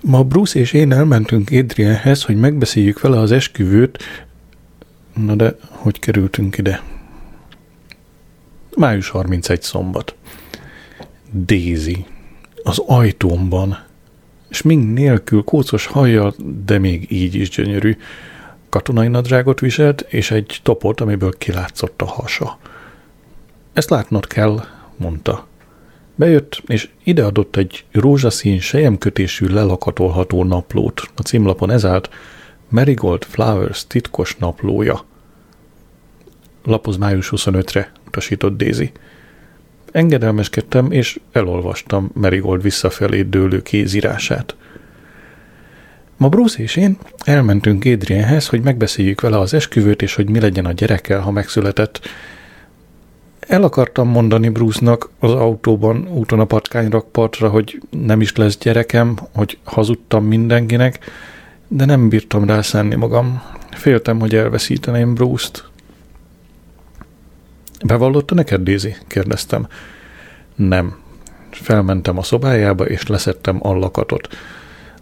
Ma Bruce és én elmentünk Adrienhez, hogy megbeszéljük vele az esküvőt. Na de, hogy kerültünk ide? Május 31 szombat. Daisy. Az ajtómban. Smink nélkül, kócos hajjal, de még így is gyönyörű. Katonai nadrágot viselt, és egy topot, amiből kilátszott a hasa. Ezt látnod kell, mondta. Bejött, és ideadott egy rózsaszín, sejemkötésű lelakatolható naplót. A címlapon ez állt Marigold Flowers titkos naplója. Lapoz május 25-re, utasított Daisy. Engedelmeskedtem, és elolvastam Marigold visszafelé dőlő kézírását. Ma Bruce és én elmentünk Adrienhez, hogy megbeszéljük vele az esküvőt, és hogy mi legyen a gyerekkel, ha megszületett. El akartam mondani Bruce-nak az autóban úton a patkányrakpartra, hogy nem is lesz gyerekem, hogy hazudtam mindenkinek, de nem bírtam rászánni magam. Féltem, hogy elveszíteném Bruce-t. Bevallotta neked, Daisy? kérdeztem. Nem. Felmentem a szobájába, és leszettem a lakatot.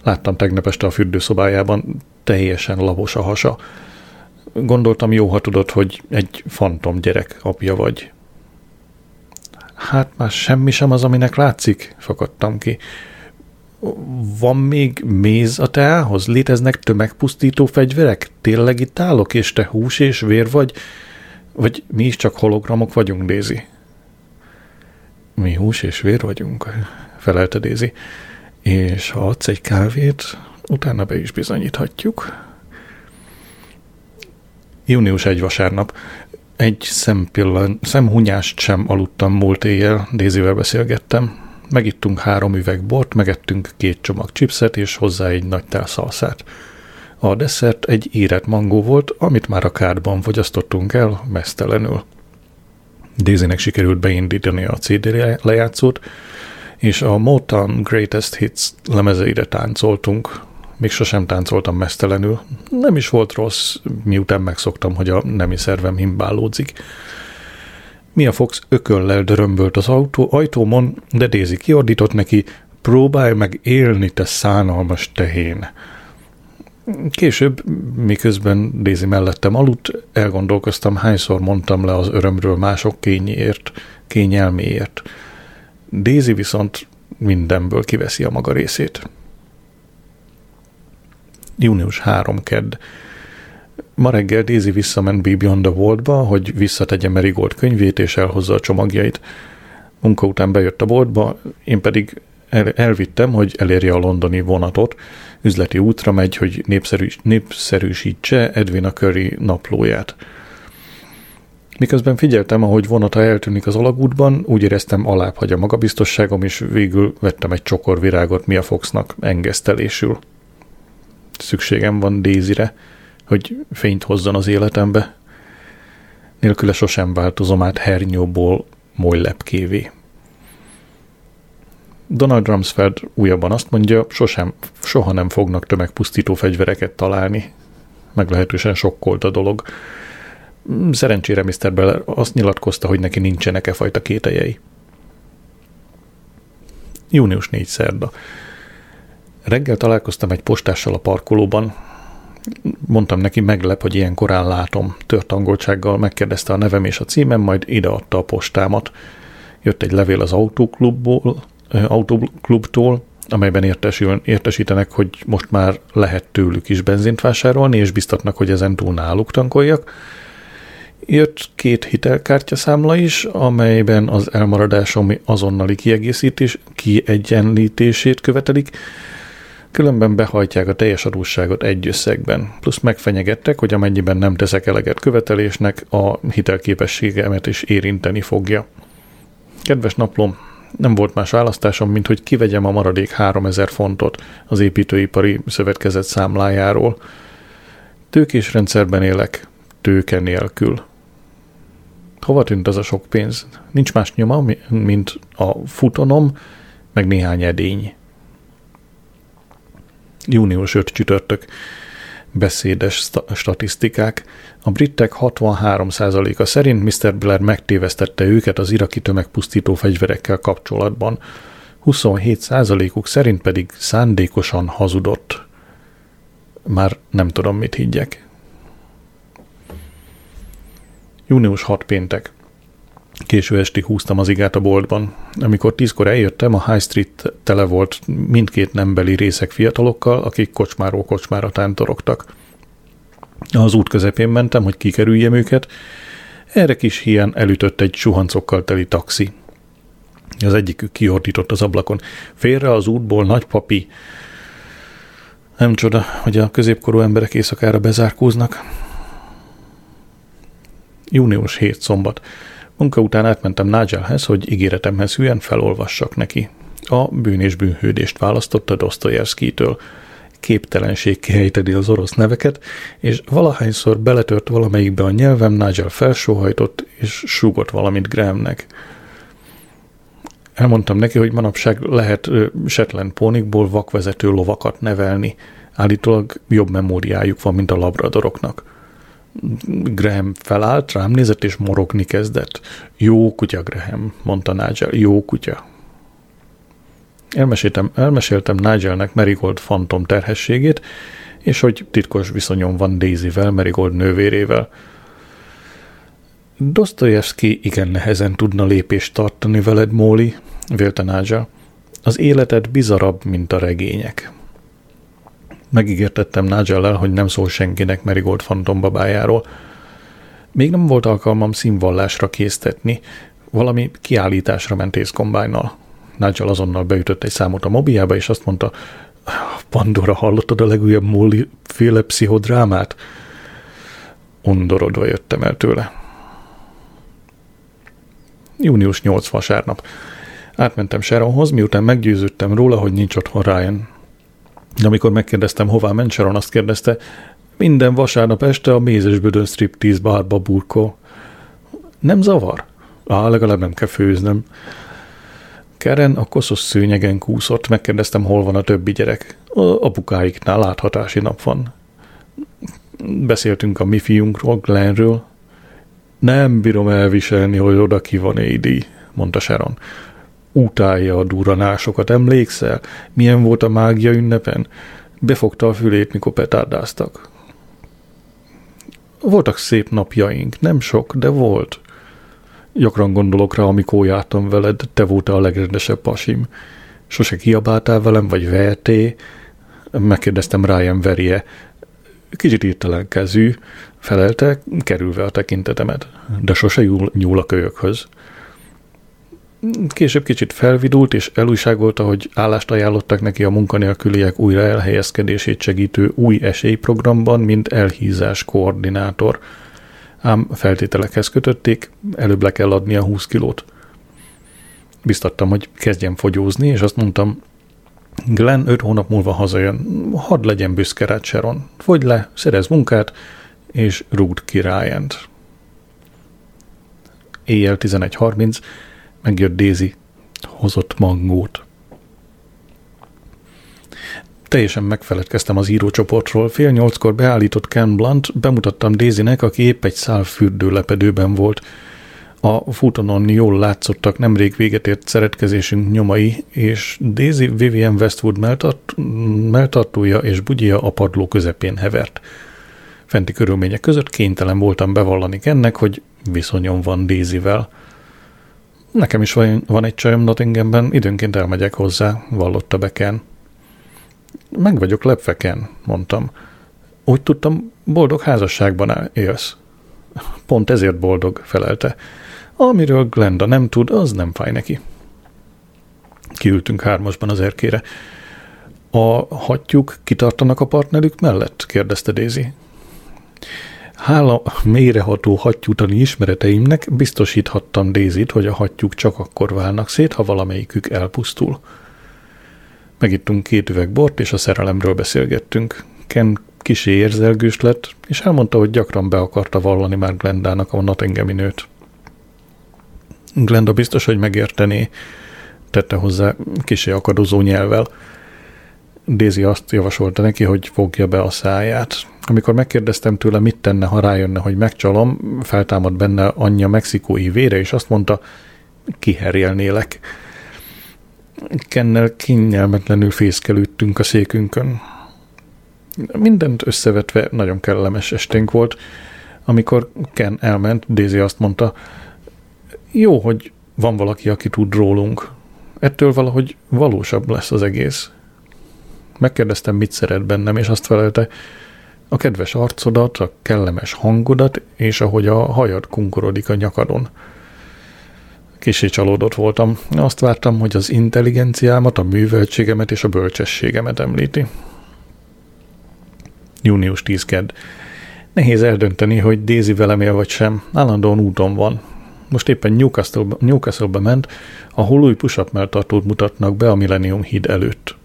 Láttam tegnap este a fürdőszobájában, teljesen labos a hasa. Gondoltam, jó, ha tudod, hogy egy fantom gyerek apja vagy. Hát már semmi sem az, aminek látszik, fakadtam ki. Van még méz a teához? Léteznek tömegpusztító fegyverek? Tényleg itt állok, és te hús és vér vagy? Vagy mi is csak hologramok vagyunk, Dézi? Mi hús és vér vagyunk, felelte Dézi. És ha adsz egy kávét, utána be is bizonyíthatjuk. Június egy vasárnap. Egy szempillan, szemhunyást sem aludtam múlt éjjel, Dézivel beszélgettem. Megittunk három üveg bort, megettünk két csomag chipset és hozzá egy nagy szalszát. A desszert egy érett mangó volt, amit már a kádban fogyasztottunk el, mesztelenül. Dézinek sikerült beindítani a CD lejátszót, és a Motown Greatest Hits lemezeire táncoltunk. Még sosem táncoltam mesztelenül. Nem is volt rossz, miután megszoktam, hogy a nemi szervem himbálódzik. Mia Fox ököllel dörömbölt az autó, ajtómon, de Daisy kiordított neki, próbálj meg élni, te szánalmas tehén. Később, miközben Daisy mellettem aludt, elgondolkoztam, hányszor mondtam le az örömről mások kényéért, kényelméért. Daisy viszont mindenből kiveszi a maga részét. Június 3 kedd. Ma reggel Daisy visszament Be Beyond the Worldba, hogy visszategye Marigold könyvét és elhozza a csomagjait. Munka után bejött a boltba, én pedig el, elvittem, hogy elérje a londoni vonatot. Üzleti útra megy, hogy népszerűs, népszerűsítse Edwina Curry naplóját. Miközben figyeltem, ahogy vonata eltűnik az alagútban, úgy éreztem alább hagy a magabiztosságom, és végül vettem egy csokor virágot Mia Foxnak engesztelésül. Szükségem van Dézire, hogy fényt hozzon az életembe. Nélküle sosem változom át hernyóból molylepkévé. Donald Rumsfeld újabban azt mondja, sosem, soha nem fognak tömegpusztító fegyvereket találni. Meglehetősen sokkolt a dolog. Szerencsére Mr. Beller azt nyilatkozta, hogy neki nincsenek e fajta kételjei. Június 4 szerda. Reggel találkoztam egy postással a parkolóban. Mondtam neki, meglep, hogy ilyen korán látom. Tört angoltsággal megkérdezte a nevem és a címem, majd ideadta a postámat. Jött egy levél az autóklubból, autóklubtól, amelyben értesül, értesítenek, hogy most már lehet tőlük is benzint vásárolni, és biztatnak, hogy ezen túl náluk tankoljak. Jött két hitelkártya számla is, amelyben az elmaradásom azonnali kiegészítés, kiegyenlítését követelik, különben behajtják a teljes adósságot egy összegben. Plusz megfenyegettek, hogy amennyiben nem teszek eleget követelésnek, a hitelképességemet is érinteni fogja. Kedves naplom, nem volt más választásom, mint hogy kivegyem a maradék 3000 fontot az építőipari szövetkezet számlájáról. Tőkés rendszerben élek, tőke nélkül. Hova tűnt az a sok pénz? Nincs más nyoma, mint a futonom, meg néhány edény. Június 5 csütörtök beszédes statisztikák. A britek 63%-a szerint Mr. Blair megtévesztette őket az iraki tömegpusztító fegyverekkel kapcsolatban. 27%-uk szerint pedig szándékosan hazudott. Már nem tudom, mit higgyek. Június 6 péntek. Késő estig húztam az igát a boltban. Amikor tízkor eljöttem, a High Street tele volt mindkét nembeli részek fiatalokkal, akik kocsmáról kocsmára tántorogtak. Az út közepén mentem, hogy kikerüljem őket. Erre kis hián elütött egy suhancokkal teli taxi. Az egyikük kiordított az ablakon. Félre az útból nagypapi. Nem csoda, hogy a középkorú emberek éjszakára bezárkóznak. Június 7 szombat. Munka után átmentem Nigelhez, hogy ígéretemhez hülyen felolvassak neki. A bűn és bűnhődést választotta Dostoyevsky-től. Képtelenség kihelytedi az orosz neveket, és valahányszor beletört valamelyikbe a nyelvem, Nigel felsóhajtott, és súgott valamit Grahamnek. Elmondtam neki, hogy manapság lehet Shetland pónikból vakvezető lovakat nevelni. Állítólag jobb memóriájuk van, mint a labradoroknak. Graham felállt, rám nézett, és morogni kezdett. Jó kutya, Graham, mondta Nigel, jó kutya. Elmeséltem, elmeséltem Nigelnek Marigold fantom terhességét, és hogy titkos viszonyom van Daisyvel, Marigold nővérével. Dostoyevsky igen nehezen tudna lépést tartani veled, Móli, vélte Nigel. Az életed bizarabb, mint a regények. Megígértettem nigel hogy nem szól senkinek Marigold fantombabájáról. Még nem volt alkalmam színvallásra késztetni, valami kiállításra ment észkombájnal. Nigel azonnal beütött egy számot a mobiába, és azt mondta, Pandora, hallottad a legújabb Molly féle pszichodrámát? Undorodva jöttem el tőle. Június 8 vasárnap. Átmentem Sharonhoz, miután meggyőződtem róla, hogy nincs otthon Ryan. De amikor megkérdeztem, hová ment Sharon, azt kérdezte, minden vasárnap este a mézesbödön striptease bárba burkol. Nem zavar? Á, legalább nem kell főznöm. Keren a koszos szőnyegen kúszott, megkérdeztem, hol van a többi gyerek. A apukáiknál láthatási nap van. Beszéltünk a mi fiunkról, Glenről. Nem bírom elviselni, hogy oda ki van Édi, mondta Sharon utálja a duranásokat, emlékszel? Milyen volt a mágia ünnepen? Befogta a fülét, mikor petárdáztak. Voltak szép napjaink, nem sok, de volt. Gyakran gondolok rá, amikor jártam veled, te voltál a legrendesebb pasim. Sose kiabáltál velem, vagy verté? Megkérdeztem Ryan verje. Kicsit írtelen kezű, felelte, kerülve a tekintetemet, de sose nyúl, nyúl a kölyökhöz. Később kicsit felvidult, és elújságolta, hogy állást ajánlottak neki a munkanélküliek újra elhelyezkedését segítő új esélyprogramban, mint elhízás koordinátor. Ám feltételekhez kötötték, előbb le kell adni a 20 kilót. Biztattam, hogy kezdjem fogyózni, és azt mondtam, Glenn öt hónap múlva hazajön, hadd legyen büszke rád, Sharon. Fogy le, szerez munkát, és rúgd ki Ryan-t. Éjjel 11.30 megjött Daisy, hozott mangót. Teljesen megfeledkeztem az írócsoportról. Fél nyolckor beállított Ken Blunt, bemutattam Daisynek, aki épp egy szál fürdőlepedőben volt. A futonon jól látszottak nemrég véget ért szeretkezésünk nyomai, és Daisy Vivian Westwood melltart, melltartója és bugyja a padló közepén hevert. Fenti körülmények között kénytelen voltam bevallani ennek, hogy viszonyom van Daisyvel. Nekem is van, van egy csajom Nottinghamben, időnként elmegyek hozzá, vallotta Beken. Meg vagyok lepveken, mondtam. Úgy tudtam, boldog házasságban élsz. Pont ezért boldog, felelte. Amiről Glenda nem tud, az nem fáj neki. Kiültünk hármasban az erkére. A hattyúk kitartanak a partnerük mellett? kérdezte Daisy. Hála mélyreható hattyútani ismereteimnek biztosíthattam Dézit, hogy a hattyúk csak akkor válnak szét, ha valamelyikük elpusztul. Megittunk két üveg bort, és a szerelemről beszélgettünk. Ken kisé érzelgős lett, és elmondta, hogy gyakran be akarta vallani már Glendának a Nottinghami nőt. Glenda biztos, hogy megértené, tette hozzá kisé akadozó nyelvvel. Daisy azt javasolta neki, hogy fogja be a száját. Amikor megkérdeztem tőle, mit tenne, ha rájönne, hogy megcsalom, feltámad benne anyja mexikói vére, és azt mondta, kiherélnélek. Kennel kényelmetlenül fészkelődtünk a székünkön. Mindent összevetve nagyon kellemes esténk volt. Amikor Ken elment, Daisy azt mondta, jó, hogy van valaki, aki tud rólunk. Ettől valahogy valósabb lesz az egész. Megkérdeztem, mit szeret bennem, és azt felelte, a kedves arcodat, a kellemes hangodat, és ahogy a hajad kunkorodik a nyakadon. Kicsi csalódott voltam. Azt vártam, hogy az intelligenciámat, a műveltségemet és a bölcsességemet említi. Június 10 kedd. Nehéz eldönteni, hogy Daisy velem él vagy sem. Állandóan úton van. Most éppen Newcastle-be, Newcastle ment, ahol új push-up melltartót mutatnak be a Millennium híd előtt.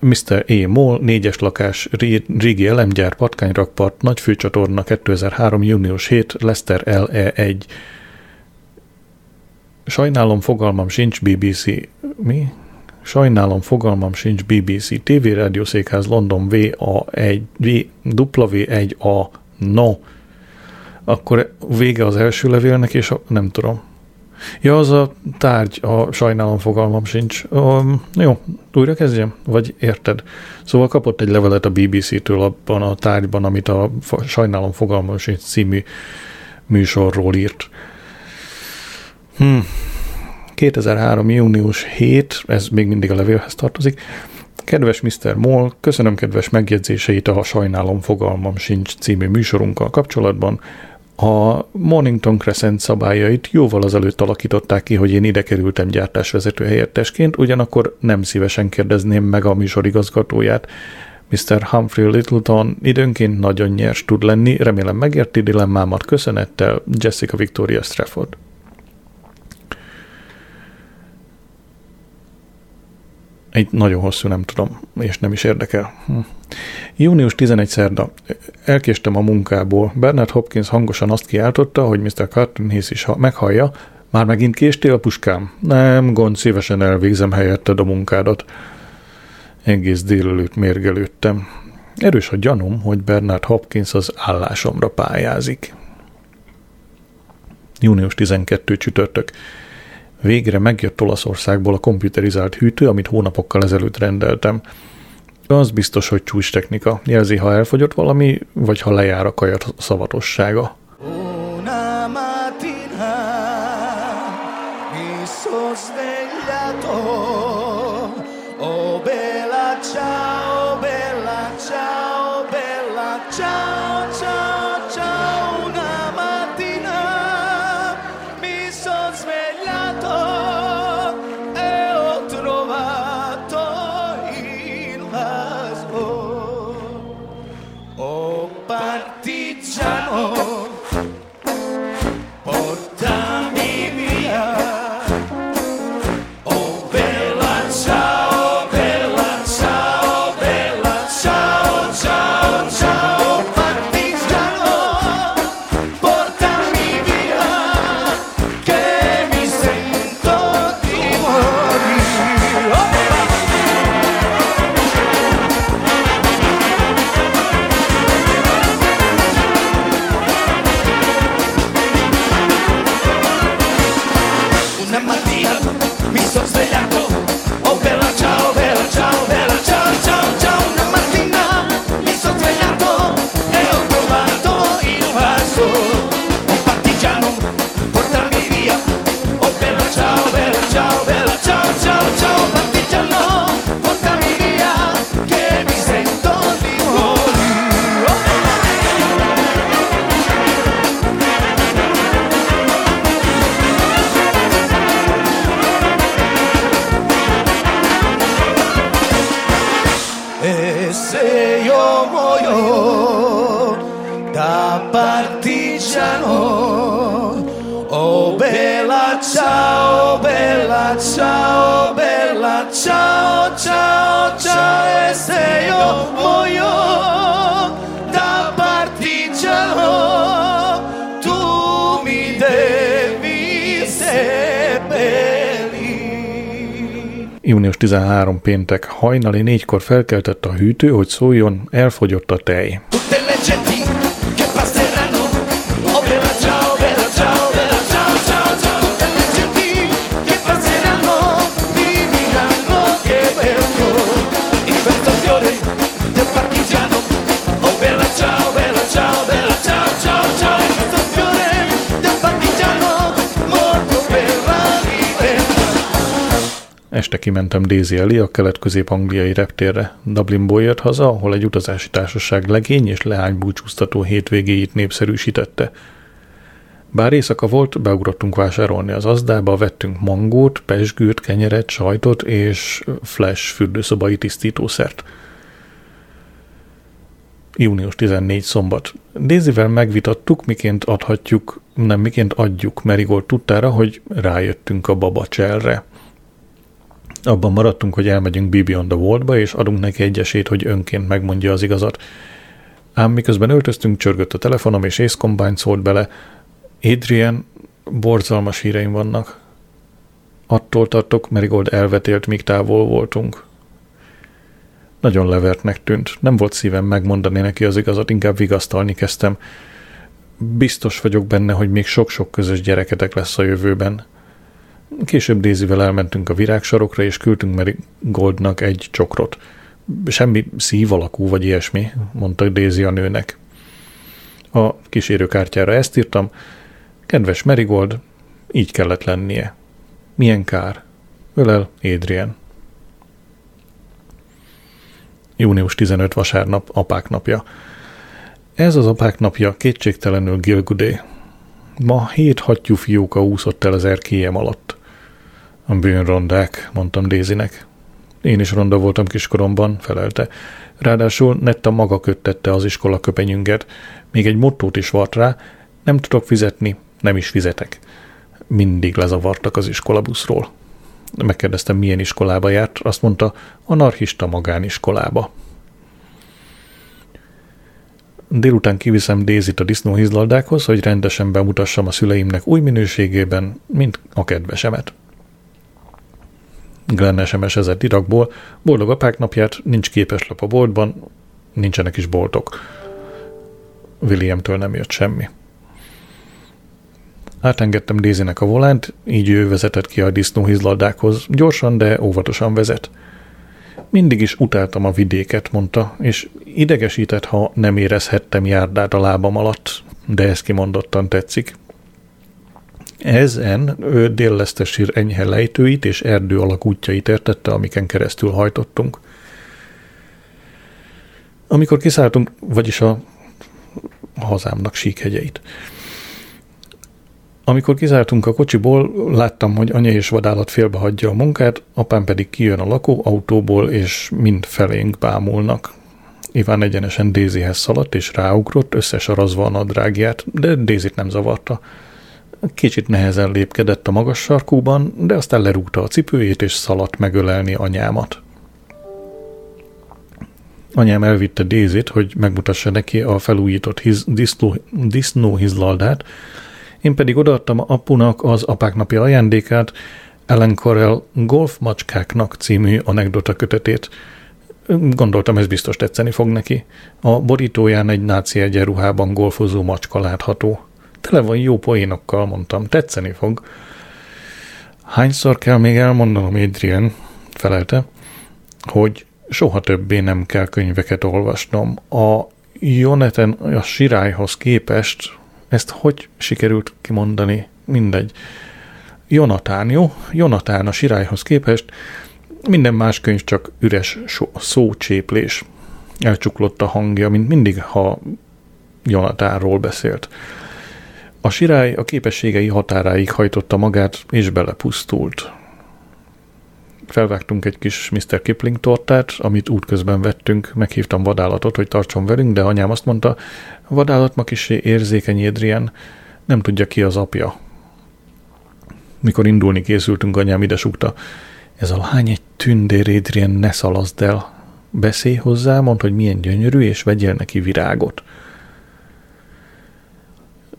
Mr. E. Moll, négyes lakás, régi elemgyár, patkányrakpart, nagy főcsatorna 2003. június 7, Lester LE1. Sajnálom, fogalmam sincs BBC. Mi? Sajnálom, fogalmam sincs BBC. TV Rádiószékház London VA1, W1A. No. Akkor vége az első levélnek, és a, nem tudom. Ja, az a tárgy, a sajnálom fogalmam sincs. Um, jó, újra kezdjem? Vagy érted? Szóval kapott egy levelet a BBC-től abban a tárgyban, amit a sajnálom fogalmam sincs című műsorról írt. Hmm. 2003. június 7, ez még mindig a levélhez tartozik. Kedves Mr. Moll, köszönöm kedves megjegyzéseit a Sajnálom fogalmam sincs című műsorunkkal kapcsolatban. A Mornington Crescent szabályait jóval azelőtt alakították ki, hogy én ide kerültem gyártásvezető helyettesként, ugyanakkor nem szívesen kérdezném meg a műsor igazgatóját. Mr. Humphrey Littleton időnként nagyon nyers tud lenni, remélem megérti dilemmámat köszönettel, Jessica Victoria Strafford. Egy nagyon hosszú, nem tudom, és nem is érdekel. Hm. Június 11 szerda. Elkéstem a munkából. Bernard Hopkins hangosan azt kiáltotta, hogy Mr. Carton Hiss is meghallja. Már megint késtél, puskám? Nem, gond, szívesen elvégzem helyetted a munkádat. Egész délelőtt mérgelődtem. Erős a gyanúm, hogy Bernard Hopkins az állásomra pályázik. Június 12 csütörtök. Végre megjött Olaszországból a komputerizált hűtő, amit hónapokkal ezelőtt rendeltem. Az biztos, hogy csúcs technika. Jelzi, ha elfogyott valami, vagy ha lejár a kajat szavatossága. Una péntek hajnali négykor felkeltett a hűtő, hogy szóljon, elfogyott a tej. Este kimentem Daisy elé a kelet-közép-angliai reptérre. Dublinból jött haza, ahol egy utazási társaság legény és leány búcsúztató hétvégéit népszerűsítette. Bár éjszaka volt, beugrottunk vásárolni az azdába, vettünk mangót, pesgőt, kenyeret, sajtot és flash fürdőszobai tisztítószert. Június 14 szombat. Dézivel megvitattuk, miként adhatjuk, nem miként adjuk Merigold tudtára, hogy rájöttünk a babacselre. Abban maradtunk, hogy elmegyünk Be Beyond the Worldba, és adunk neki egy esélyt, hogy önként megmondja az igazat. Ám miközben öltöztünk, csörgött a telefonom, és Ace Combine szólt bele. Adrian, borzalmas híreim vannak. Attól tartok, Merigold elvetélt, míg távol voltunk. Nagyon levertnek tűnt. Nem volt szívem megmondani neki az igazat, inkább vigasztalni kezdtem. Biztos vagyok benne, hogy még sok-sok közös gyereketek lesz a jövőben. Később Dézivel elmentünk a virágsarokra, és küldtünk Mary Goldnak egy csokrot. Semmi szív alakú, vagy ilyesmi, mondta Dézi a nőnek. A kísérőkártyára ezt írtam. Kedves Marigold, így kellett lennie. Milyen kár. Ölel Adrian. Június 15 vasárnap, apák napja. Ez az apák napja kétségtelenül Gilgudé. Ma hét hattyú fióka úszott el az erkélyem alatt. A bűnrondák, mondtam Dézinek. Én is ronda voltam kiskoromban, felelte. Ráadásul Netta maga köttette az iskola köpenyünket. Még egy mottót is vart rá, nem tudok fizetni, nem is fizetek. Mindig lezavartak az iskolabuszról. Megkérdeztem, milyen iskolába járt, azt mondta, anarchista magániskolába. Délután kiviszem Dézit a disznóhizlaldákhoz, hogy rendesen bemutassam a szüleimnek új minőségében, mint a kedvesemet. Glenn SMS-ezett Irakból, boldog apák napját, nincs képeslap a boltban, nincsenek is boltok. Williamtől nem jött semmi. Átengedtem Dézinek a volánt, így ő vezetett ki a disznóhizlaldákhoz. Gyorsan, de óvatosan vezet. Mindig is utáltam a vidéket, mondta, és idegesített, ha nem érezhettem járdát a lábam alatt, de ez kimondottan tetszik. Ezen ő déllesztesír enyhe lejtőit és erdő alakútjait értette, amiken keresztül hajtottunk. Amikor kiszálltunk, vagyis a hazámnak síkhegyeit. Amikor kizártunk a kocsiból, láttam, hogy anya és vadállat félbehagyja a munkát, apám pedig kijön a lakó autóból, és mind felénk bámulnak. Iván egyenesen Dézihez szaladt, és ráugrott, összesarazva a nadrágját, de Dézit nem zavarta. Kicsit nehezen lépkedett a magas sarkúban, de aztán lerúgta a cipőjét, és szaladt megölelni anyámat. Anyám elvitte Dézit, hogy megmutassa neki a felújított hiz, disznó, disznóhizlaldát, én pedig odaadtam apunak az apák napja ajándékát, Ellen Corell Golf Macskáknak című anekdota kötetét. Gondoltam, ez biztos tetszeni fog neki. A borítóján egy náci egyenruhában golfozó macska látható. Tele van jó poénokkal, mondtam, tetszeni fog. Hányszor kell még elmondanom, Adrian, felelte, hogy soha többé nem kell könyveket olvasnom. A Jonathan a sirályhoz képest ezt hogy sikerült kimondani? Mindegy. Jonatán, jó? Jonatán a sirályhoz képest minden más könyv csak üres szócséplés. Elcsuklott a hangja, mint mindig, ha Jonatánról beszélt. A sirály a képességei határáig hajtotta magát, és belepusztult. Felvágtunk egy kis Mr. Kipling tortát, amit útközben vettünk, meghívtam vadállatot, hogy tartson velünk, de anyám azt mondta, vadállat ma kisé érzékeny Adrian, nem tudja ki az apja. Mikor indulni készültünk, anyám ide súgta, ez a lány egy tündér, Adrian, ne szalaszd el. Beszélj hozzá, mondd, hogy milyen gyönyörű, és vegyél neki virágot.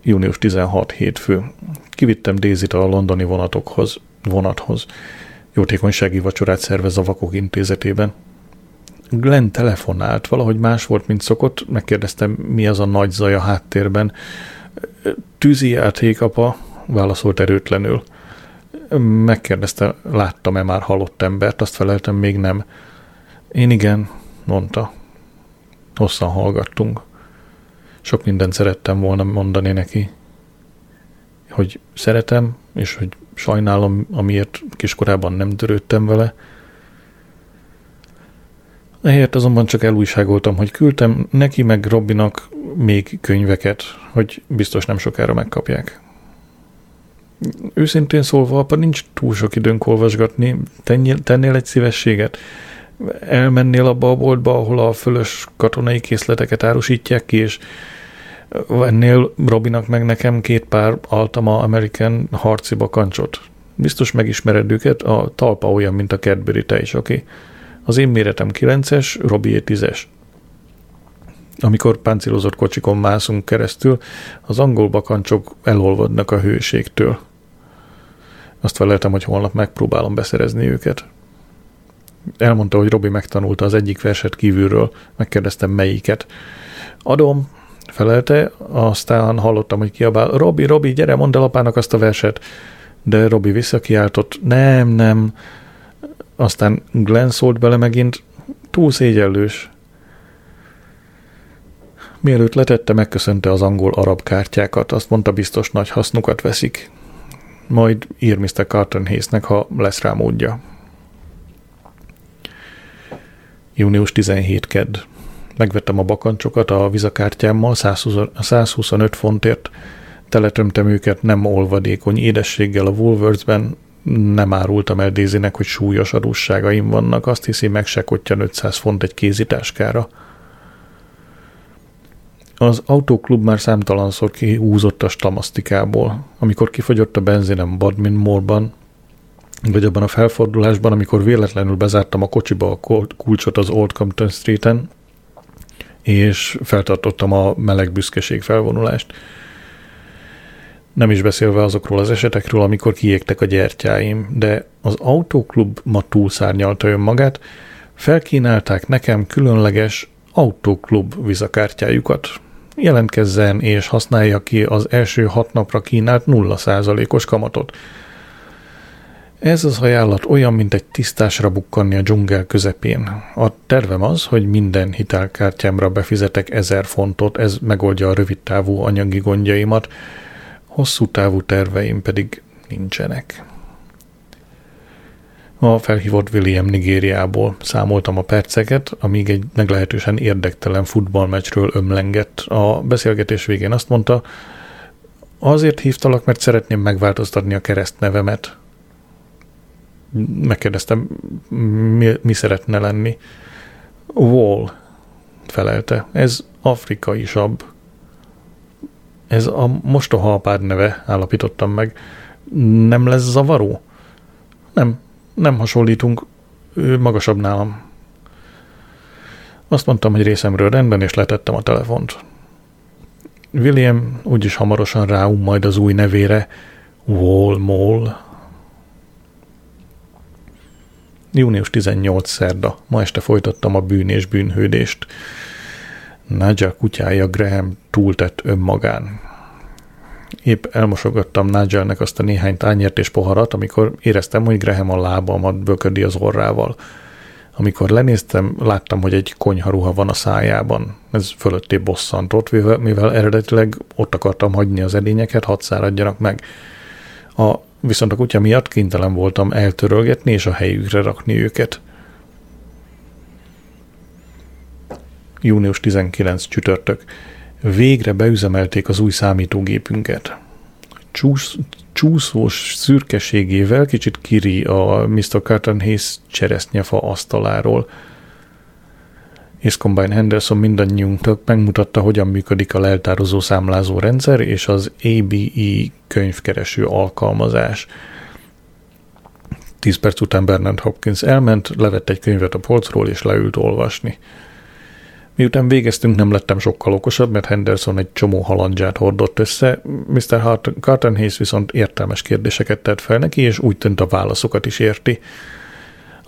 Június 16 hétfő. Kivittem Dézit a londoni vonatokhoz, vonathoz jótékonysági vacsorát szervez a Vakok Intézetében. Glenn telefonált, valahogy más volt, mint szokott, megkérdeztem, mi az a nagy zaj a háttérben. Tűzi játék, apa, válaszolt erőtlenül. Megkérdezte, láttam-e már halott embert, azt feleltem, még nem. Én igen, mondta. Hosszan hallgattunk. Sok mindent szerettem volna mondani neki. hogy szeretem, és hogy sajnálom, amiért kiskorában nem törődtem vele. Ehelyett azonban csak elújságoltam, hogy küldtem neki meg Robinak még könyveket, hogy biztos nem sokára megkapják. Őszintén szólva, apa, nincs túl sok időnk olvasgatni. Tennél egy szívességet? Elmennél abba a boltba, ahol a fölös katonai készleteket árusítják ki, és vennél Robinak meg nekem két pár Altama American harci bakancsot. Biztos megismered őket, a talpa olyan, mint a Cadbury te is, oké? Az én méretem 9-es, Robi 10-es. Amikor páncélozott kocsikon mászunk keresztül, az angol bakancsok elolvadnak a hőségtől. Azt feleltem, hogy holnap megpróbálom beszerezni őket. Elmondta, hogy Robi megtanulta az egyik verset kívülről, megkérdeztem melyiket. Adom, felelte, aztán hallottam, hogy kiabál, Robi, Robi, gyere, mondd el apának azt a verset. De Robi visszakiáltott, nem, nem. Aztán Glenn szólt bele megint, túl szégyellős. Mielőtt letette, megköszönte az angol-arab kártyákat, azt mondta biztos nagy hasznukat veszik. Majd ír Mr. Carton Hayesnek, ha lesz rá módja. Június 17 kedd. Megvettem a bakancsokat a vizakártyámmal 125 fontért, teletömtem őket nem olvadékony édességgel a Woolworthsben, nem árultam el Dézinek, hogy súlyos adósságaim vannak, azt hiszi meg se 500 font egy kézitáskára. Az autóklub már számtalanszor kihúzott a stamasztikából. Amikor kifogyott a benzinem Badminmore-ban, vagy abban a felfordulásban, amikor véletlenül bezártam a kocsiba a kulcsot az Old Compton Street-en, és feltartottam a meleg büszkeség felvonulást. Nem is beszélve azokról az esetekről, amikor kiégtek a gyertyáim, de az autóklub ma túlszárnyalta önmagát, felkínálták nekem különleges autóklub vizakártyájukat. Jelentkezzen és használja ki az első hat napra kínált 0%-os kamatot – ez az ajánlat olyan, mint egy tisztásra bukkanni a dzsungel közepén. A tervem az, hogy minden hitelkártyámra befizetek ezer fontot, ez megoldja a rövidtávú anyagi gondjaimat, hosszú távú terveim pedig nincsenek. A felhívott William Nigériából számoltam a perceket, amíg egy meglehetősen érdektelen futballmeccsről ömlengett. A beszélgetés végén azt mondta, azért hívtalak, mert szeretném megváltoztatni a keresztnevemet megkérdeztem, mi, mi szeretne lenni. Wall felelte. Ez afrikaisabb. Ez a mostoha apád neve, állapítottam meg. Nem lesz zavaró? Nem, nem hasonlítunk. Ő magasabb nálam. Azt mondtam, hogy részemről rendben, és letettem a telefont. William úgyis hamarosan ráum majd az új nevére, Wall Mall, Június 18 szerda. Ma este folytattam a bűn és bűnhődést. Nadja kutyája Graham túltett önmagán. Épp elmosogattam Nadja-nek azt a néhány tányért és poharat, amikor éreztem, hogy Graham a lábamat böködi az orrával. Amikor lenéztem, láttam, hogy egy konyharuha van a szájában. Ez fölötté bosszantott, mivel eredetileg ott akartam hagyni az edényeket, hadd száradjanak meg. A viszont a kutya miatt kénytelen voltam eltörölgetni és a helyükre rakni őket. Június 19 csütörtök. Végre beüzemelték az új számítógépünket. Csúsz, csúszós szürkeségével kicsit kiri a Mr. Carton Hayes cseresznyefa asztaláról – és Combine Henderson mindannyiunknak megmutatta, hogyan működik a leltározó számlázó rendszer és az ABE könyvkereső alkalmazás. Tíz perc után Bernard Hopkins elment, levett egy könyvet a polcról és leült olvasni. Miután végeztünk, nem lettem sokkal okosabb, mert Henderson egy csomó halandzsát hordott össze, Mr. Carton Hayes viszont értelmes kérdéseket tett fel neki, és úgy tűnt a válaszokat is érti.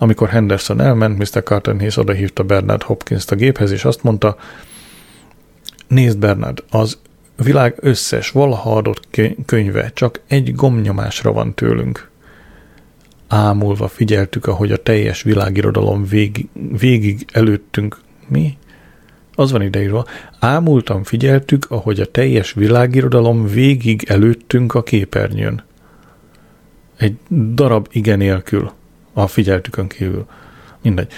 Amikor Henderson elment, Mr. Carton Hayes odahívta Bernard Hopkins-t a géphez, és azt mondta, nézd Bernard, az világ összes valaha adott könyve csak egy gomnyomásra van tőlünk. Ámulva figyeltük, ahogy a teljes világirodalom végig, végig előttünk, mi? Az van ideírva, ámultan figyeltük, ahogy a teljes világirodalom végig előttünk a képernyőn. Egy darab igen nélkül, a figyeltükön kívül. Mindegy.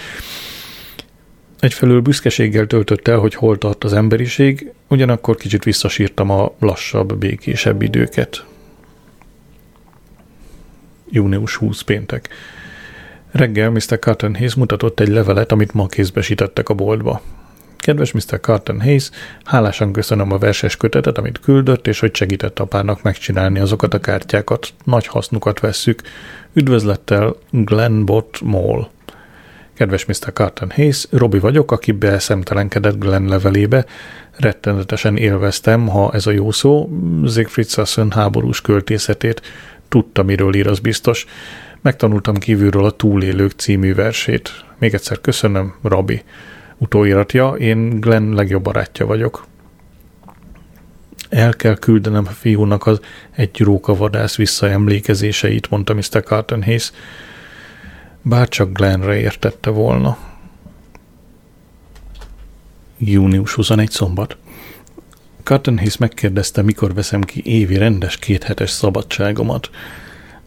Egyfelől büszkeséggel töltött el, hogy hol tart az emberiség, ugyanakkor kicsit visszasírtam a lassabb, békésebb időket. Június 20 péntek. Reggel Mr. Carton Hayes mutatott egy levelet, amit ma kézbesítettek a boltba. Kedves Mr. Carton Hayes, hálásan köszönöm a verses kötetet, amit küldött, és hogy segített apának megcsinálni azokat a kártyákat. Nagy hasznukat vesszük. Üdvözlettel Glenbot Mall. Kedves Mr. Carton Hayes, Robi vagyok, aki beszemtelenkedett Glenn levelébe. Rettenetesen élveztem, ha ez a jó szó, Siegfried Sasson háborús költészetét. Tudta, miről ír, az biztos. Megtanultam kívülről a Túlélők című versét. Még egyszer köszönöm, Robi. Utóiratja, én Glenn legjobb barátja vagyok. El kell küldenem a fiúnak az egy rókavadász visszaemlékezéseit, mondta Mr. Carton Hayes. Bárcsak Glennre értette volna. Június 21 szombat. Carton Hayes megkérdezte, mikor veszem ki évi rendes kéthetes szabadságomat.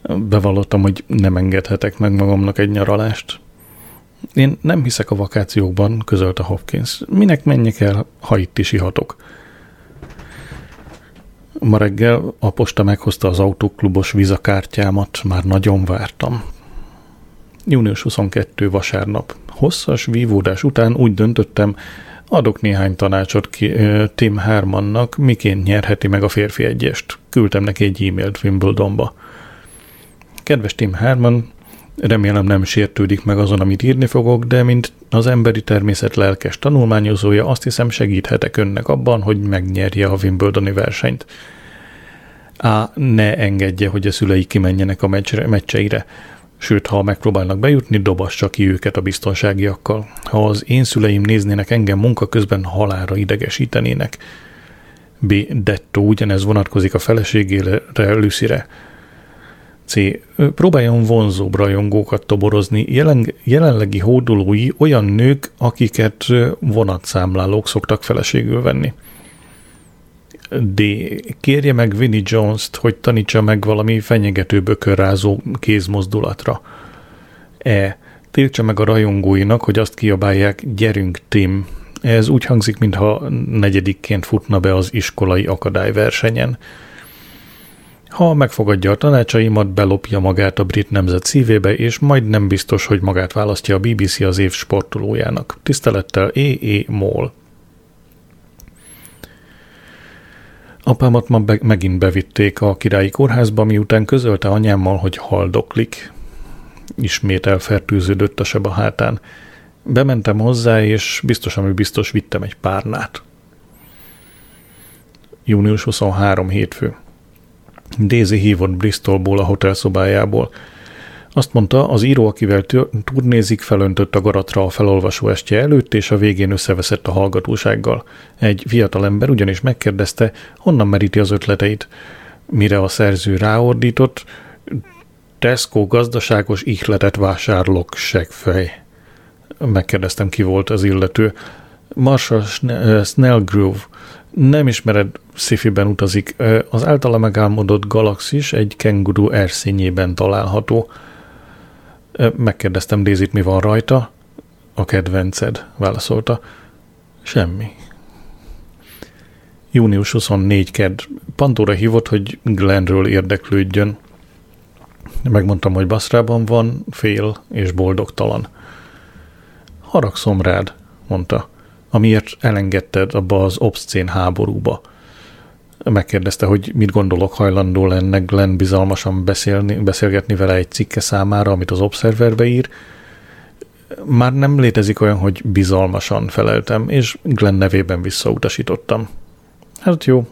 Bevallottam, hogy nem engedhetek meg magamnak egy nyaralást. Én nem hiszek a vakációkban, közölte Hopkins. Minek menjek el, ha itt is ihatok? Ma reggel a posta meghozta az autóklubos vizakártyámat, már nagyon vártam. Június 22 vasárnap. Hosszas vívódás után úgy döntöttem, adok néhány tanácsot ki, Tim Hermannak, miként nyerheti meg a férfi egyest. Küldtem neki egy e-mailt Wimbledonba. Kedves Tim Herman, remélem nem sértődik meg azon, amit írni fogok, de mint az emberi természet lelkes tanulmányozója, azt hiszem segíthetek önnek abban, hogy megnyerje a Wimbledoni versenyt. A. Ne engedje, hogy a szülei kimenjenek a meccsre, meccseire. Sőt, ha megpróbálnak bejutni, dobassa ki őket a biztonságiakkal. Ha az én szüleim néznének engem munka közben halára idegesítenének. B. Detto ugyanez vonatkozik a feleségére, Lucyre. C. Próbáljon vonzóbb rajongókat toborozni. Jelen, jelenlegi hódolói olyan nők, akiket vonatszámlálók szoktak feleségül venni. D. Kérje meg Vinnie Jones-t, hogy tanítsa meg valami fenyegető bökörrázó kézmozdulatra. E. Tiltsa meg a rajongóinak, hogy azt kiabálják, gyerünk Tim. Ez úgy hangzik, mintha negyedikként futna be az iskolai akadályversenyen. Ha megfogadja a tanácsaimat, belopja magát a brit nemzet szívébe, és majd nem biztos, hogy magát választja a BBC az év sportolójának. Tisztelettel E.E. Moll. Apámat ma be- megint bevitték a királyi kórházba, miután közölte anyámmal, hogy haldoklik. Ismét elfertőződött a seb a hátán. Bementem hozzá, és biztos, ami biztos vittem egy párnát. Június 23 hétfő. Daisy hívott Bristolból a hotelszobájából. Azt mondta, az író, akivel turnézik, felöntött a garatra a felolvasó estje előtt, és a végén összeveszett a hallgatósággal. Egy fiatal ember ugyanis megkérdezte, honnan meríti az ötleteit. Mire a szerző ráordított, Tesco gazdaságos ihletet vásárlok, segfej. Megkérdeztem, ki volt az illető. Marshall Snellgrove. Nem ismered, szifiben utazik. Az általa megálmodott galaxis egy kenguru erszényében található. Megkérdeztem Dézit, mi van rajta. A kedvenced, válaszolta. Semmi. Június 24 ked. Pandora hívott, hogy Glennről érdeklődjön. Megmondtam, hogy Baszrában van, fél és boldogtalan. Haragszom rád, mondta, amiért elengedted abba az obszcén háborúba. Megkérdezte, hogy mit gondolok hajlandó lenne Glenn bizalmasan beszélni, beszélgetni vele egy cikke számára, amit az Observerbe ír. Már nem létezik olyan, hogy bizalmasan feleltem, és Glenn nevében visszautasítottam. Hát jó.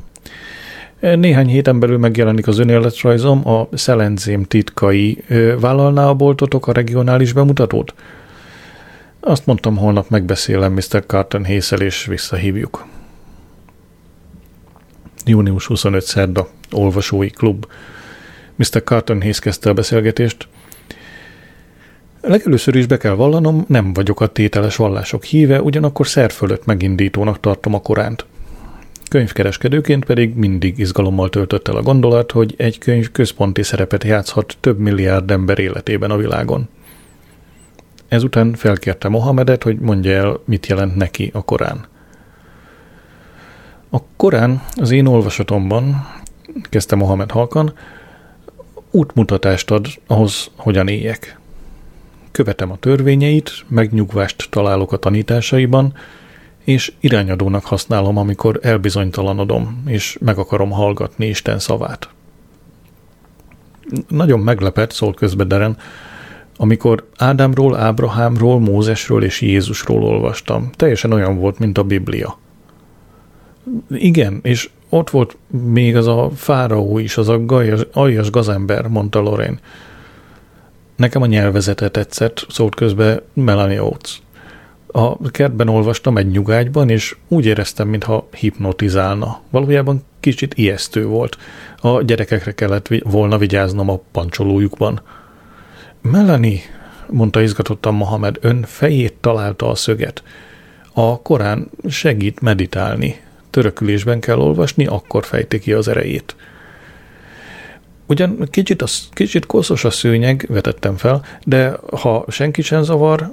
Néhány héten belül megjelenik az önéletrajzom, a Szelenzém titkai. Vállalná a boltotok a regionális bemutatót? Azt mondtam, holnap megbeszélem Mr. Carton Hészel, és visszahívjuk. Június 25 szerda, olvasói klub. Mr. Carton Hayes kezdte a beszélgetést. Legelőször is be kell vallanom, nem vagyok a tételes vallások híve, ugyanakkor szer fölött megindítónak tartom a Koránt. Könyvkereskedőként pedig mindig izgalommal töltött el a gondolat, hogy egy könyv központi szerepet játszhat több milliárd ember életében a világon. Ezután felkérte Mohamedet, hogy mondja el, mit jelent neki a Korán. A Korán az én olvasatomban, kezdte Mohamed halkan, útmutatást ad ahhoz, hogyan éljek. Követem a törvényeit, megnyugvást találok a tanításaiban, és irányadónak használom, amikor elbizonytalanodom, és meg akarom hallgatni Isten szavát. Nagyon meglepett, szól közbe Deren, amikor Ádámról, Ábrahámról, Mózesről és Jézusról olvastam. Teljesen olyan volt, mint a Biblia. Igen, és ott volt még az a fáraó is, az a gajas, aljas gazember, mondta Lorraine. Nekem a nyelvezete tetszett, szólt közbe Melanie Oates. A kertben olvastam egy nyugágyban, és úgy éreztem, mintha hipnotizálna. Valójában kicsit ijesztő volt. A gyerekekre kellett volna vigyáznom a pancsolójukban. Melanie, mondta izgatottan Mohamed, ön fejét találta a szöget. A Korán segít meditálni. Törökülésben kell olvasni, akkor fejti ki az erejét. Ugyan kicsit, a, kicsit koszos a szőnyeg, vetettem fel, de ha senki sem zavar,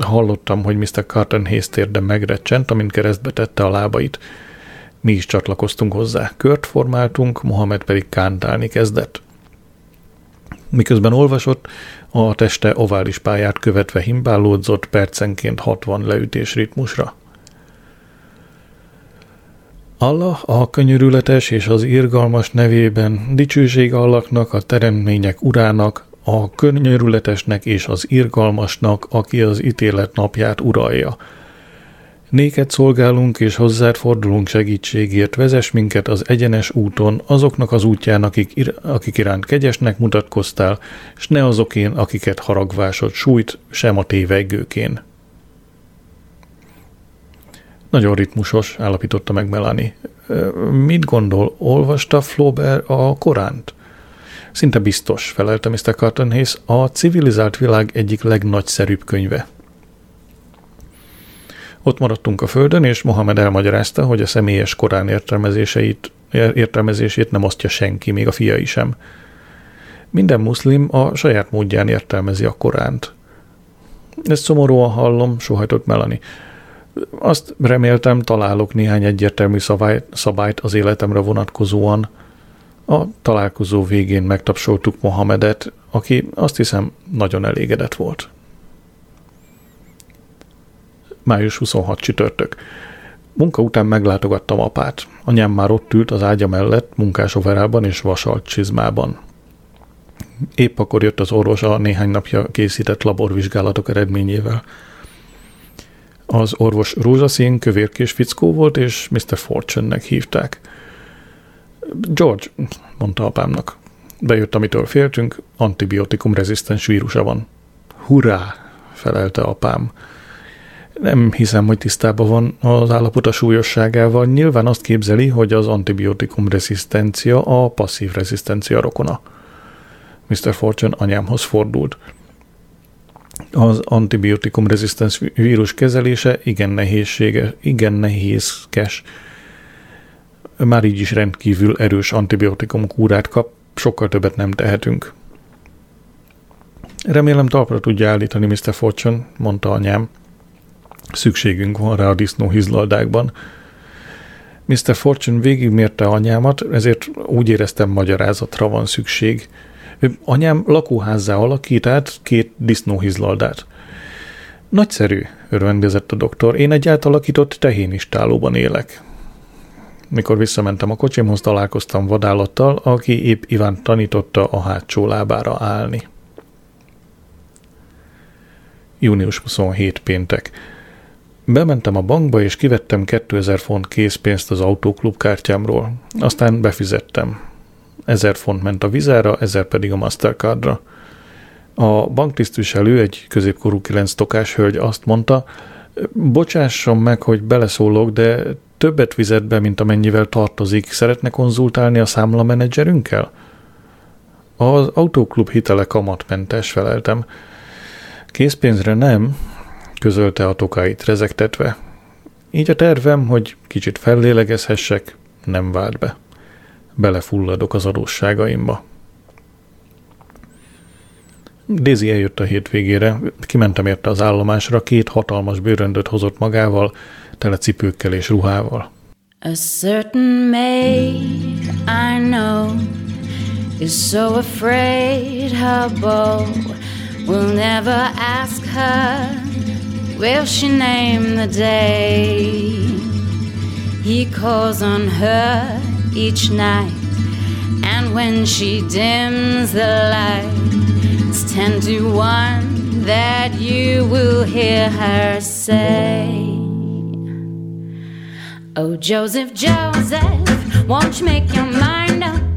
hallottam, hogy Mr. Carton Hayes térde megrecsent, amint keresztbe tette a lábait. Mi is csatlakoztunk hozzá. Kört formáltunk, Mohamed pedig kántálni kezdett. Miközben olvasott, a teste ovális pályát követve himbálódzott percenként 60 leütés ritmusra. Allah a könyörületes és az irgalmas nevében dicsőség Allahnak, a teremtmények urának, a könyörületesnek és az irgalmasnak, aki az ítélet napját uralja. Néked szolgálunk és hozzád fordulunk segítségért, vezess minket az egyenes úton, azoknak az útján, akik, ir- akik iránt kegyesnek mutatkoztál, s ne azokén, akiket haragvásod sújt, sem a tévegőkén. Nagyon ritmusos, állapította meg Melanie. Mit gondol, olvasta Flaubert a Koránt? Szinte biztos, felelte Mr. Carton a civilizált világ egyik legnagyszerűbb könyve. Ott maradtunk a földön, és Mohamed elmagyarázta, hogy a személyes korán értelmezéseit, értelmezését nem osztja senki, még a fiai sem. Minden muszlim a saját módján értelmezi a Koránt. Ezt szomorúan hallom, sohajtott Melanie. Azt reméltem, találok néhány egyértelmű szabályt, szabályt az életemre vonatkozóan. A találkozó végén megtapsoltuk Mohamedet, aki azt hiszem nagyon elégedett volt. Május 26 csütörtök. Munka után meglátogattam apát. Anyám már ott ült az ágya mellett, munkásoverában és vasalt csizmában. Épp akkor jött az orvos a néhány napja készített laborvizsgálatok eredményével. Az orvos rózsaszín, kövérkés fickó volt, és Mr. Fortune-nek hívták. George, mondta apámnak. Bejött, amitől féltünk, antibiotikum rezisztens vírusa van. Hurrá, felelte apám. Nem hiszem, hogy tisztában van az állapota súlyosságával. Nyilván azt képzeli, hogy az antibiotikum rezisztencia a passzív rezisztencia rokona. Mr. Fortune anyámhoz fordult az antibiotikum rezisztens vírus kezelése igen nehézsége, igen nehézkes. Már így is rendkívül erős antibiotikum kúrát kap, sokkal többet nem tehetünk. Remélem talpra tudja állítani Mr. Fortune, mondta anyám. Szükségünk van rá a disznó hizlaldákban. Mr. Fortune végigmérte anyámat, ezért úgy éreztem magyarázatra van szükség – Anyám lakóházzá alakítált két disznóhizlaldát. Nagyszerű, örvendezett a doktor. Én egy átalakított tehénistálóban élek. Mikor visszamentem a kocsimhoz, találkoztam vadállattal, aki épp Iván tanította a hátsó lábára állni. Június 27 péntek. Bementem a bankba, és kivettem 2000 font készpénzt az autóklub kártyámról. Aztán befizettem. 1000 font ment a vizára, 1000 pedig a Mastercardra. A banktisztviselő, egy középkorú kilenc tokás hölgy azt mondta, bocsásson meg, hogy beleszólok, de többet fizet be, mint amennyivel tartozik. Szeretne konzultálni a számlamenedzserünkkel? Az autóklub hitele kamatmentes, feleltem. Készpénzre nem, közölte a tokáit rezektetve. Így a tervem, hogy kicsit fellélegezhessek, nem vált be. Belefulladok az adósságaimba. Daisy eljött a hétvégére, kimentem érte az állomásra, két hatalmas bőröndöt hozott magával, tele cipőkkel és ruhával. A certain maid I know is so afraid her beau will never ask her will she name the day he calls on her each night and when she dims the lights ten to one that you will hear her say Oh, Joseph, Joseph, won't you make your mind up?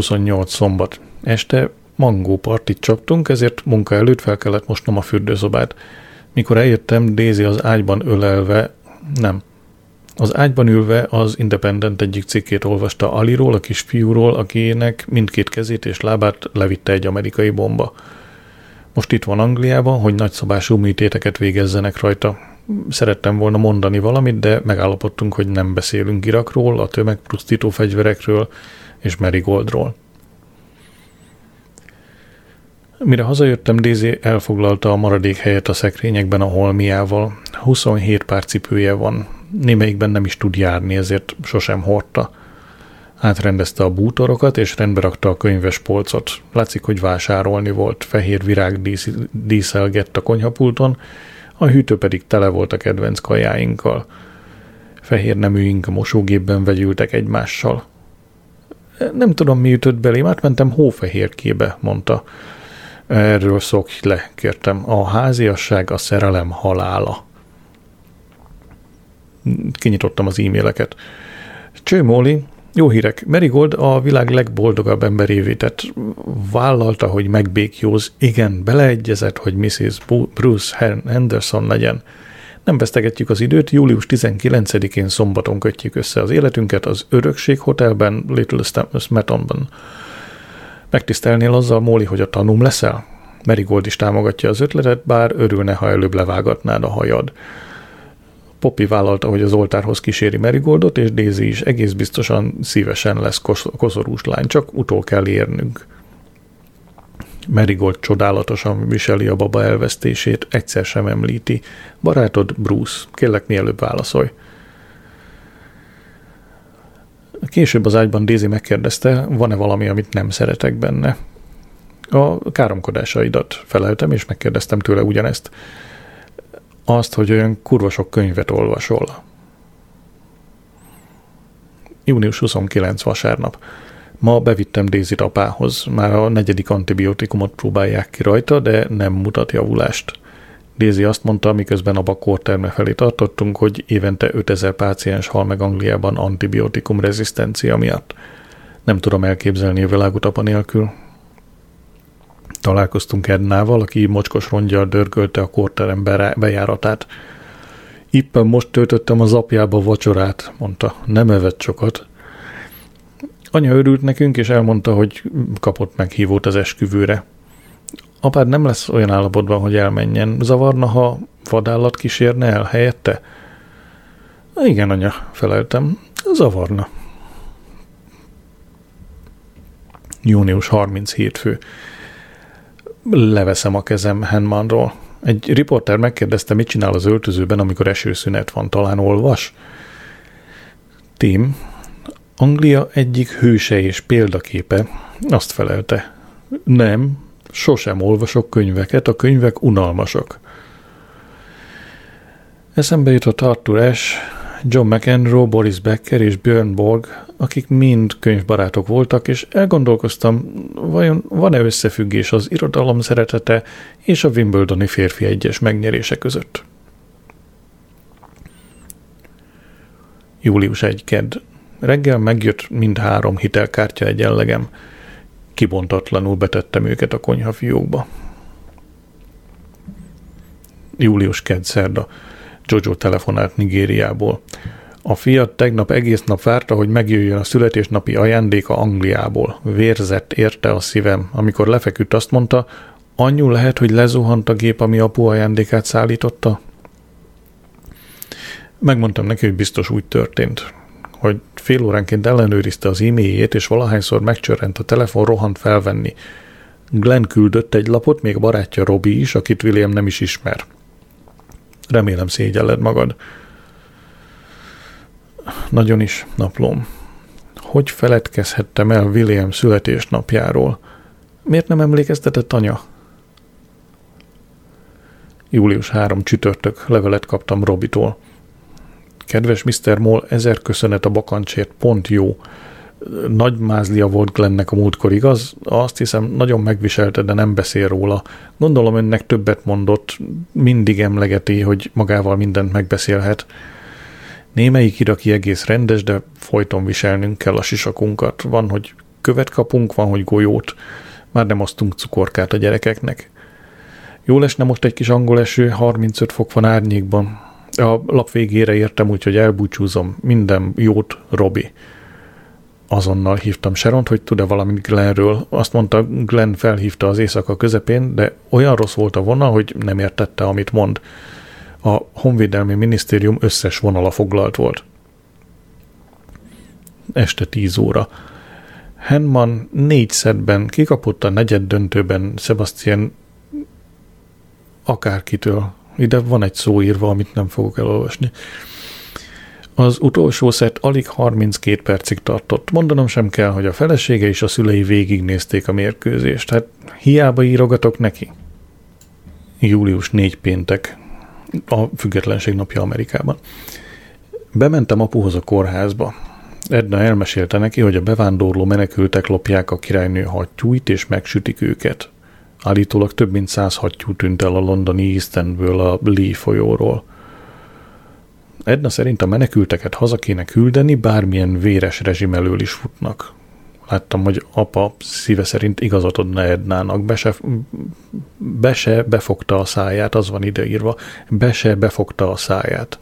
28 szombat. Este mangó partit csaptunk, ezért munka előtt fel kellett mosnom a fürdőszobát. Mikor eljöttem, Daisy az ágyban ölelve, nem, az ágyban ülve az Independent egyik cikkét olvasta Aliról, a kisfiúról, akinek mindkét kezét és lábát levitte egy amerikai bomba. Most itt van Angliában, hogy nagyszabású műtéteket végezzenek rajta. Szerettem volna mondani valamit, de megállapodtunk, hogy nem beszélünk Irakról, a tömegpusztító fegyverekről és Marigoldról. Mire hazajöttem, Daisy elfoglalta a maradék helyet a szekrényekben a holmiával. 27 pár cipője van, némelyikben nem is tud járni, ezért sosem hordta. Átrendezte a bútorokat, és rendbe rakta a könyves polcot. Látszik, hogy vásárolni volt. Fehér virág dísz, díszelgett a konyhapulton, a hűtő pedig tele volt a kedvenc kajáinkkal. Fehér neműink a mosógépben vegyültek egymással. Nem tudom, mi ütött belém, átmentem hófehérkébe, mondta. Erről szokj le, kértem. A háziasság a szerelem halála. Kinyitottam az e-maileket. Cső Móli, jó hírek. Marigold a világ legboldogabb emberévé tett. Vállalta, hogy megbékjóz. Igen, beleegyezett, hogy Mrs. Bruce Henderson legyen. Nem vesztegetjük az időt, július 19-én szombaton kötjük össze az életünket az Örökség Hotelben, Little Smetonban. Megtisztelnél azzal, Móli, hogy a tanum leszel? Merigold is támogatja az ötletet, bár örülne, ha előbb levágatnád a hajad. Poppy vállalta, hogy az oltárhoz kíséri Merigoldot, és Daisy is egész biztosan szívesen lesz koszorús lány, csak utol kell érnünk. Merigold csodálatosan viseli a baba elvesztését, egyszer sem említi. Barátod Bruce, kérlek mielőbb válaszolj. Később az ágyban Daisy megkérdezte, van-e valami, amit nem szeretek benne. A káromkodásaidat feleltem, és megkérdeztem tőle ugyanezt. Azt, hogy olyan kurva sok könyvet olvasol. Június 29 vasárnap. Ma bevittem daisy apához, már a negyedik antibiotikumot próbálják ki rajta, de nem mutat javulást. Daisy azt mondta, miközben a bakórterme felé tartottunk, hogy évente 5000 páciens hal meg Angliában antibiotikum rezisztencia miatt. Nem tudom elképzelni a világot apa nélkül. Találkoztunk Ednával, aki mocskos rongyal dörgölte a kórterem bejáratát. Éppen most töltöttem az apjába vacsorát, mondta. Nem evett sokat. Anya örült nekünk, és elmondta, hogy kapott meghívót az esküvőre. Apád nem lesz olyan állapotban, hogy elmenjen. Zavarna, ha vadállat kísérne el helyette? Igen, anya, feleltem. Zavarna. Június 37 fő. Leveszem a kezem Henmanról. Egy riporter megkérdezte, mit csinál az öltözőben, amikor esőszünet van. Talán olvas? Tim, Anglia egyik hőse és példaképe, azt felelte. Nem, sosem olvasok könyveket, a könyvek unalmasak. Eszembe jutott Arthur Ashe, John McEnroe, Boris Becker és Björn Borg, akik mind könyvbarátok voltak, és elgondolkoztam, vajon van-e összefüggés az irodalom szeretete és a Wimbledoni férfi egyes megnyerése között. Július 1 kedd. Reggel megjött mind három hitelkártya egyenlegem. Kibontatlanul betettem őket a konyhafiókba. Július kedd szerda. Jojo telefonált Nigériából. A fiat tegnap egész nap várta, hogy megjöjjön a születésnapi ajándéka Angliából. Vérzett érte a szívem. Amikor lefeküdt, azt mondta, anyu lehet, hogy lezuhant a gép, ami apu ajándékát szállította? Megmondtam neki, hogy biztos úgy történt hogy fél óránként ellenőrizte az e-mailjét, és valahányszor megcsörrent a telefon, rohant felvenni. Glenn küldött egy lapot, még barátja Robi is, akit William nem is ismer. Remélem szégyelled magad. Nagyon is, naplom. Hogy feledkezhettem el William születésnapjáról? Miért nem emlékeztetett anya? Július 3 csütörtök levelet kaptam Robitól. Kedves Mr. Moll, ezer köszönet a bakancsért, pont jó. Nagy mázlia volt Glennnek a múltkor, igaz? Azt hiszem, nagyon megviselte, de nem beszél róla. Gondolom önnek többet mondott, mindig emlegeti, hogy magával mindent megbeszélhet. Némelyik iraki egész rendes, de folyton viselnünk kell a sisakunkat. Van, hogy követ kapunk, van, hogy golyót. Már nem osztunk cukorkát a gyerekeknek. Jó lesne most egy kis angol eső, 35 fok van árnyékban a lap végére értem, úgyhogy elbúcsúzom. Minden jót, Robi. Azonnal hívtam Sharont, hogy tud-e valamit Glennről. Azt mondta, Glenn felhívta az éjszaka közepén, de olyan rossz volt a vonal, hogy nem értette, amit mond. A Honvédelmi Minisztérium összes vonala foglalt volt. Este tíz óra. Henman négy szedben kikapott a negyed döntőben Sebastian akárkitől, ide van egy szó írva, amit nem fogok elolvasni. Az utolsó szett alig 32 percig tartott. Mondanom sem kell, hogy a felesége és a szülei végignézték a mérkőzést. Hát hiába írogatok neki. Július 4 péntek, a függetlenség napja Amerikában. Bementem apuhoz a kórházba. Edna elmesélte neki, hogy a bevándorló menekültek lopják a királynő hattyúit és megsütik őket. Állítólag több mint száz hattyú tűnt el a londoni Eastonből a Lee folyóról. Edna szerint a menekülteket haza kéne küldeni, bármilyen véres rezsim elől is futnak. Láttam, hogy apa szíve szerint igazat adna Ednának, be se, be se befogta a száját, az van ideírva, be se befogta a száját.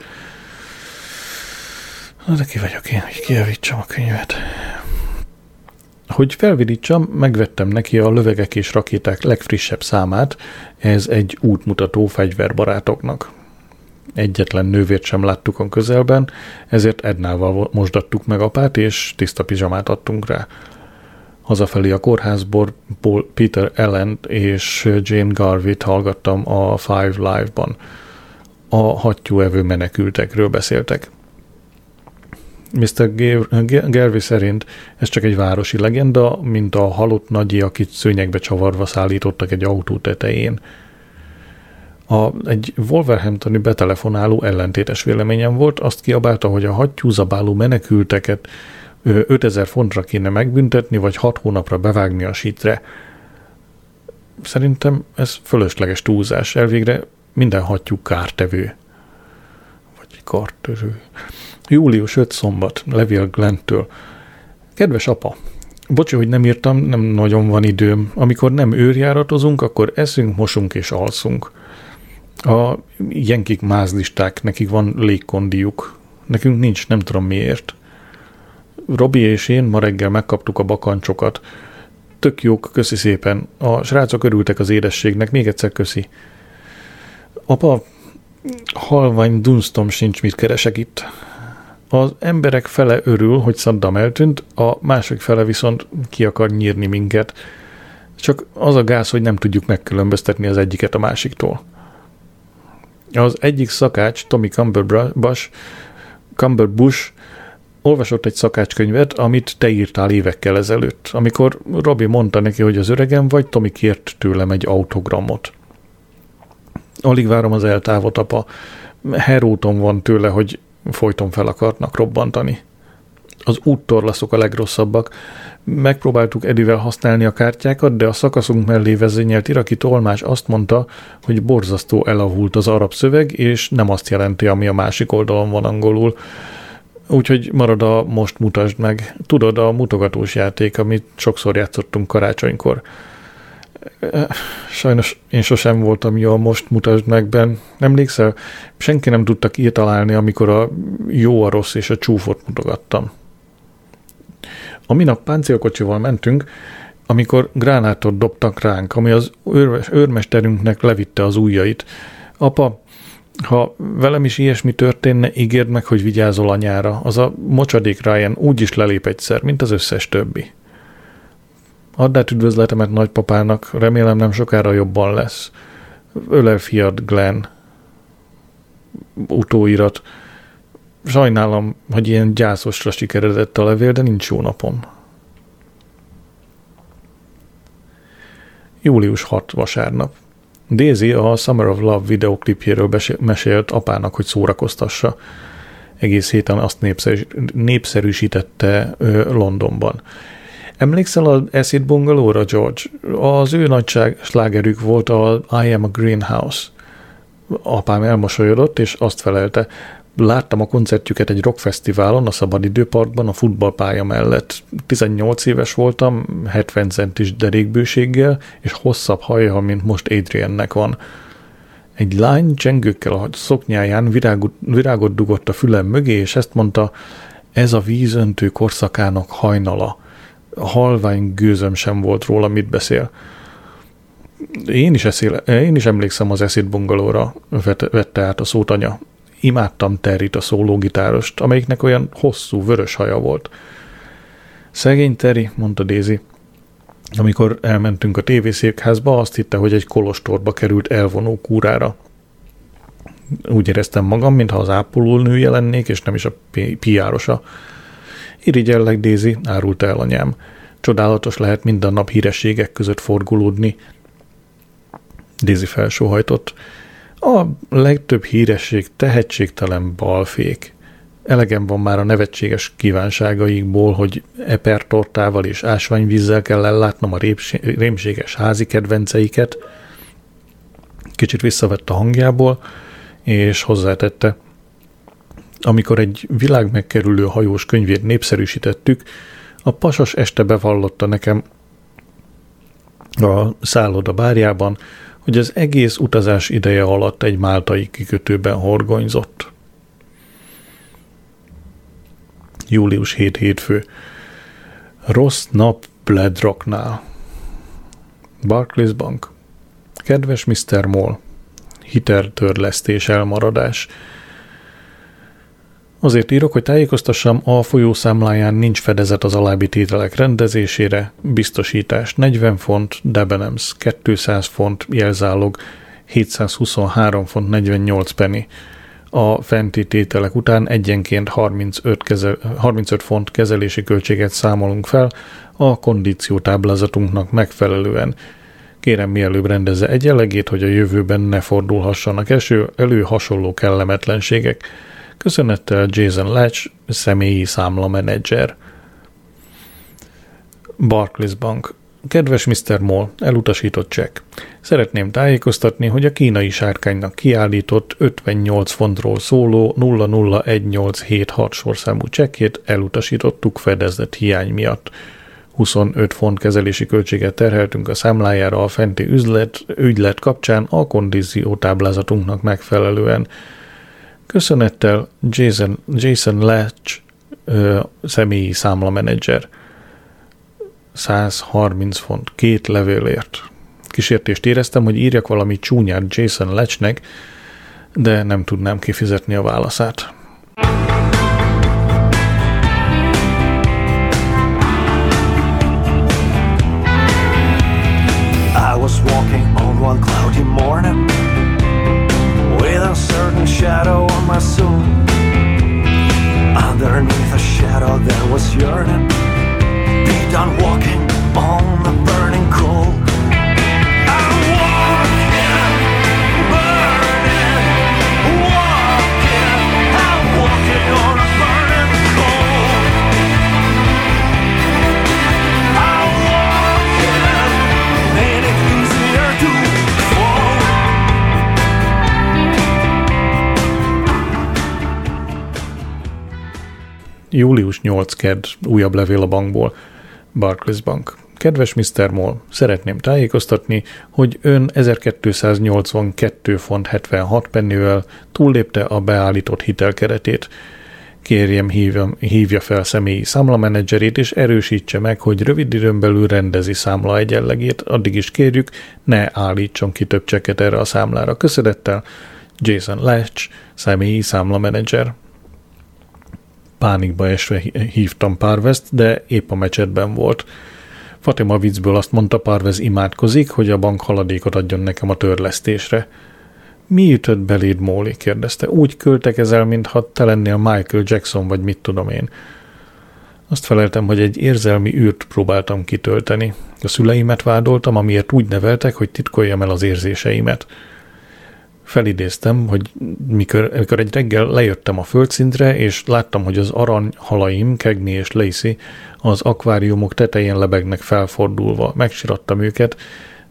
Na de ki vagyok én, hogy kijavítsam a könyvet. Hogy felvidítsam, megvettem neki a lövegek és rakéták legfrissebb számát, ez egy útmutató fegyverbarátoknak. Egyetlen nővért sem láttuk a közelben, ezért Ednával mosdattuk meg apát, és tiszta pizsamát adtunk rá. Hazafelé a kórházból Peter Ellen és Jane Garvey-t hallgattam a Five Live-ban. A hattyúevő menekültekről beszéltek. Mr. Garvey szerint ez csak egy városi legenda, mint a halott nagyi, akit szőnyegbe csavarva szállítottak egy autó tetején. A, egy Wolverhamptoni betelefonáló ellentétes véleményem volt, azt kiabálta, hogy a hattyúzabáló menekülteket 5000 fontra kéne megbüntetni, vagy 6 hónapra bevágni a sítre. Szerintem ez fölösleges túlzás. Elvégre minden hattyú kártevő. Vagy kártevő. Július 5 szombat, Levél Glentől. Kedves apa, bocsi, hogy nem írtam, nem nagyon van időm. Amikor nem őrjáratozunk, akkor eszünk, mosunk és alszunk. A jenkik mázlisták, nekik van légkondiuk. Nekünk nincs, nem tudom miért. Robi és én ma reggel megkaptuk a bakancsokat. Tök jók, köszi szépen. A srácok örültek az édességnek, még egyszer köszi. Apa, halvány dunstom sincs, mit keresek itt. Az emberek fele örül, hogy Saddam eltűnt, a másik fele viszont ki akar nyírni minket. Csak az a gáz, hogy nem tudjuk megkülönböztetni az egyiket a másiktól. Az egyik szakács, Tommy Cumberbush, Cumberbush olvasott egy szakácskönyvet, amit te írtál évekkel ezelőtt, amikor Robi mondta neki, hogy az öregem vagy, Tomi kért tőlem egy autogramot. Alig várom az eltávot, apa. Heróton van tőle, hogy folyton fel akarnak robbantani. Az úttorlaszok a legrosszabbak. Megpróbáltuk Edivel használni a kártyákat, de a szakaszunk mellé vezényelt iraki tolmás azt mondta, hogy borzasztó elavult az arab szöveg, és nem azt jelenti, ami a másik oldalon van angolul. Úgyhogy marad a most mutasd meg. Tudod, a mutogatós játék, amit sokszor játszottunk karácsonykor. Sajnos én sosem voltam jó a most mutasd megben. Emlékszel? Senki nem tudta kitalálni, amikor a jó, a rossz és a csúfot mutogattam. A minap páncélkocsival mentünk, amikor gránátot dobtak ránk, ami az őrmesterünknek levitte az ujjait. Apa, ha velem is ilyesmi történne, ígérd meg, hogy vigyázol anyára. Az a mocsadék Ryan úgy is lelép egyszer, mint az összes többi. Add át üdvözletemet nagypapának, remélem nem sokára jobban lesz. Ölel fiad Glenn. Utóirat. Sajnálom, hogy ilyen gyászosra sikeredett a levél, de nincs jó napom. Július 6 vasárnap. Daisy a Summer of Love videoklipjéről mesélt apának, hogy szórakoztassa. Egész héten azt népszerűsítette Londonban. Emlékszel az Acid Bungalow-ra, George? Az ő nagyság slágerük volt a I Am a Greenhouse. Apám elmosolyodott, és azt felelte, láttam a koncertjüket egy rockfesztiválon a Szabadidőparkban a futballpálya mellett. 18 éves voltam, 70 centis derékbőséggel, és hosszabb haja, mint most Adriennek van. Egy lány csengőkkel a szoknyáján virágot, virágot dugott a fülem mögé, és ezt mondta, ez a vízöntő korszakának hajnala. Halvány gőzöm sem volt róla, mit beszél. Én is, eszél, én is emlékszem az eszét bungalóra, vette át a szót anya imádtam Territ a szólógitárost, amelyiknek olyan hosszú, vörös haja volt. Szegény Terry, mondta Daisy. Amikor elmentünk a tévészékházba, azt hitte, hogy egy kolostorba került elvonó kúrára. Úgy éreztem magam, mintha az nője lennék, és nem is a piárosa. Irigyellek, Daisy, árult el anyám. Csodálatos lehet minden nap hírességek között forgulódni. Daisy felsóhajtott. A legtöbb híresség tehetségtelen balfék. Elegem van már a nevetséges kívánságaikból, hogy epertortával és ásványvízzel kell ellátnom a rémséges házi kedvenceiket. Kicsit visszavett a hangjából, és hozzátette, amikor egy világ megkerülő hajós könyvét népszerűsítettük, a pasas este bevallotta nekem a szálloda bárjában, hogy az egész utazás ideje alatt egy máltai kikötőben horgonyzott. Július 7 hétfő. Rossz nap, Bladrocknál. Barclays Bank. Kedves Mr. Moll, hitertörlesztés elmaradás. Azért írok, hogy tájékoztassam, a folyószámláján nincs fedezet az alábbi tételek rendezésére, biztosítás 40 font, Debenems 200 font, jelzálog 723 font 48 penny. A fenti tételek után egyenként 35, kezel, 35 font kezelési költséget számolunk fel a kondíciótáblázatunknak megfelelően. Kérem mielőbb rendezze egyenlegét, hogy a jövőben ne fordulhassanak eső elő hasonló kellemetlenségek. Köszönettel Jason Latch, személyi számla menedzser. Barclays Bank. Kedves Mr. Moll, elutasított csekk. Szeretném tájékoztatni, hogy a kínai sárkánynak kiállított 58 fontról szóló 001876 sorszámú csekkét elutasítottuk fedezett hiány miatt. 25 font kezelési költséget terheltünk a számlájára a fenti üzlet, ügylet kapcsán a kondíciótáblázatunknak megfelelően. Köszönettel Jason, Jason Latch, ö, személyi számlamenedzser. 130 font, két levélért. Kísértést éreztem, hogy írjak valami csúnyát Jason Latchnek, de nem tudnám kifizetni a válaszát. I was walking on one cloudy morning a certain shadow on my soul. Underneath a shadow there was yearning. Be done walking on the burning coal. Július 8 kedd, újabb levél a bankból. Barclays Bank. Kedves Mr. Moll, szeretném tájékoztatni, hogy ön 1282 font 76 pennivel túllépte a beállított hitelkeretét. Kérjem hívja, hívja fel személyi számlamenedzserét, és erősítse meg, hogy rövid időn belül rendezi számla egyenlegét. Addig is kérjük, ne állítson ki több csekket erre a számlára. Köszönettel, Jason Latch, személyi számlamenedzser. Pánikba esve hívtam Párvezt, de épp a mecsetben volt. Fatima viccből azt mondta, Párvez imádkozik, hogy a bank haladékot adjon nekem a törlesztésre. Mi ütött beléd, Móli? kérdezte. Úgy költekezel, mintha te lennél Michael Jackson, vagy mit tudom én. Azt feleltem, hogy egy érzelmi űrt próbáltam kitölteni. A szüleimet vádoltam, amiért úgy neveltek, hogy titkoljam el az érzéseimet felidéztem, hogy mikor, mikor egy reggel lejöttem a földszintre, és láttam, hogy az aranyhalaim, Kegni és Lacey az akváriumok tetején lebegnek felfordulva. Megsirattam őket,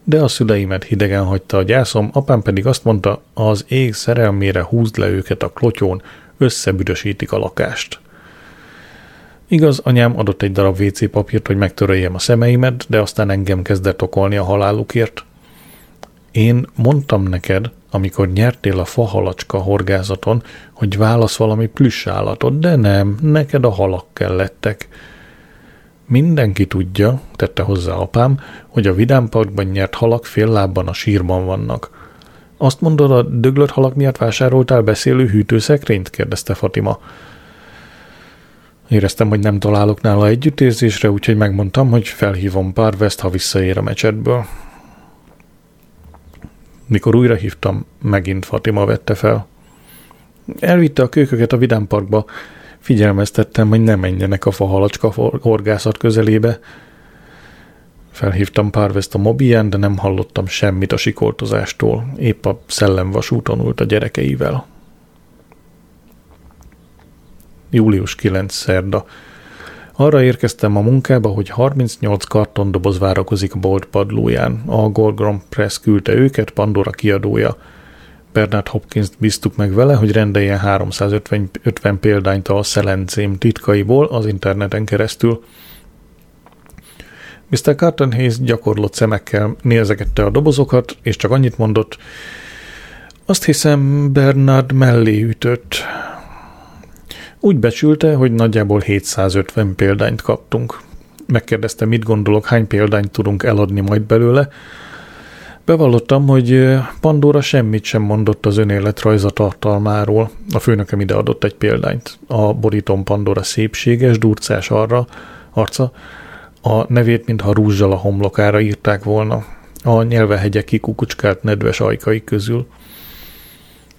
de a szüleimet hidegen hagyta a gyászom, apám pedig azt mondta, az ég szerelmére húzd le őket a klotyón, összebüdösítik a lakást. Igaz, anyám adott egy darab WC papírt, hogy megtöröljem a szemeimet, de aztán engem kezdett okolni a halálukért. Én mondtam neked, amikor nyertél a fahalacska horgázaton, hogy válasz valami plüss állatot, de nem, neked a halak kellettek. Mindenki tudja, tette hozzá apám, hogy a vidámparkban nyert halak fél lábban a sírban vannak. Azt mondod, a döglött halak miatt vásároltál beszélő hűtőszekrényt? kérdezte Fatima. Éreztem, hogy nem találok nála együttérzésre, úgyhogy megmondtam, hogy felhívom Parvest, ha visszaér a mecsetből. Mikor újra hívtam, megint Fatima vette fel. Elvitte a kölyköket a vidámparkba, figyelmeztettem, hogy ne menjenek a fahalacska horgászat közelébe. Felhívtam Párveszt a mobilján, de nem hallottam semmit a sikoltozástól. Épp a szellemvasúton ült a gyerekeivel. Július 9. szerda. Arra érkeztem a munkába, hogy 38 kartondoboz várakozik a bolt padlóján. A Gorgon Press küldte őket, Pandora kiadója. Bernard Hopkins bíztuk meg vele, hogy rendeljen 350 50 példányt a szelencém titkaiból az interneten keresztül. Mr. Carton Hayes gyakorlott szemekkel nézegette a dobozokat, és csak annyit mondott, azt hiszem Bernard mellé ütött. Úgy becsülte, hogy nagyjából 750 példányt kaptunk. megkérdezte, mit gondolok, hány példányt tudunk eladni majd belőle. Bevallottam, hogy Pandora semmit sem mondott az önéletrajza tartalmáról. A főnökem ide adott egy példányt. A borítón Pandora szépséges, durcás arra, arca, a nevét mintha rúzsal a homlokára írták volna. A nyelvehegyek kikukucskált nedves ajkai közül.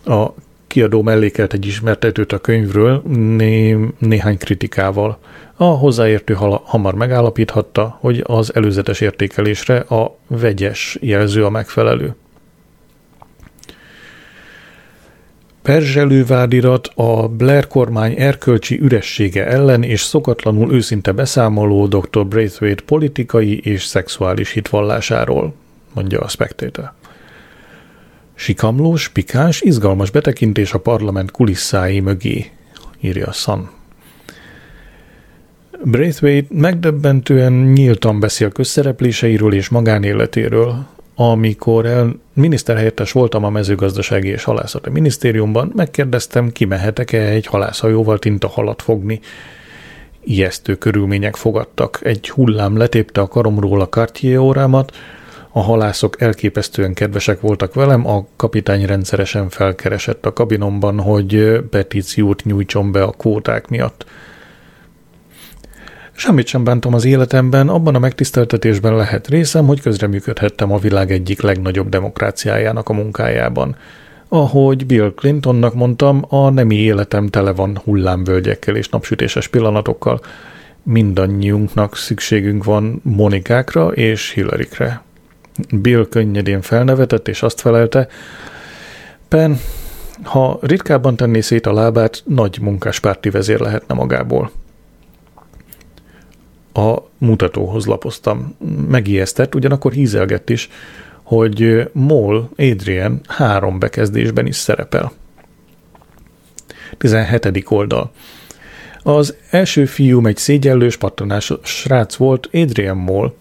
A kiadó mellékelt egy ismertetőt a könyvről né- néhány kritikával. A hozzáértő hamar megállapíthatta, hogy az előzetes értékelésre a vegyes jelző a megfelelő. Perzselővádirat a Blair kormány erkölcsi üressége ellen és szokatlanul őszinte beszámoló dr. Braithwaite politikai és szexuális hitvallásáról, mondja a Spectator. Sikamlós, pikáns, izgalmas betekintés a parlament kulisszái mögé, írja a Sun. Braithwaite megdöbbentően nyíltan beszél közszerepléseiről és magánéletéről. Amikor el miniszterhelyettes voltam a mezőgazdasági és halászati minisztériumban, megkérdeztem, kimehetek-e egy halászhajóval halat fogni. Ijesztő körülmények fogadtak. Egy hullám letépte a karomról a Cartier órámat, a halászok elképesztően kedvesek voltak velem, a kapitány rendszeresen felkeresett a kabinomban, hogy petíciót nyújtson be a kvóták miatt. Semmit sem bántam az életemben, abban a megtiszteltetésben lehet részem, hogy közreműködhettem a világ egyik legnagyobb demokráciájának a munkájában. Ahogy Bill Clintonnak mondtam, a nemi életem tele van hullámvölgyekkel és napsütéses pillanatokkal. Mindannyiunknak szükségünk van Monikákra és Hillarykre. Bill könnyedén felnevetett, és azt felelte, Pen, ha ritkábban tenné szét a lábát, nagy munkáspárti vezér lehetne magából. A mutatóhoz lapoztam. Megijesztett, ugyanakkor hízelgett is, hogy Moll Adrian három bekezdésben is szerepel. 17. oldal. Az első fiúm egy szégyellős, pattanás srác volt, Adrian Moll.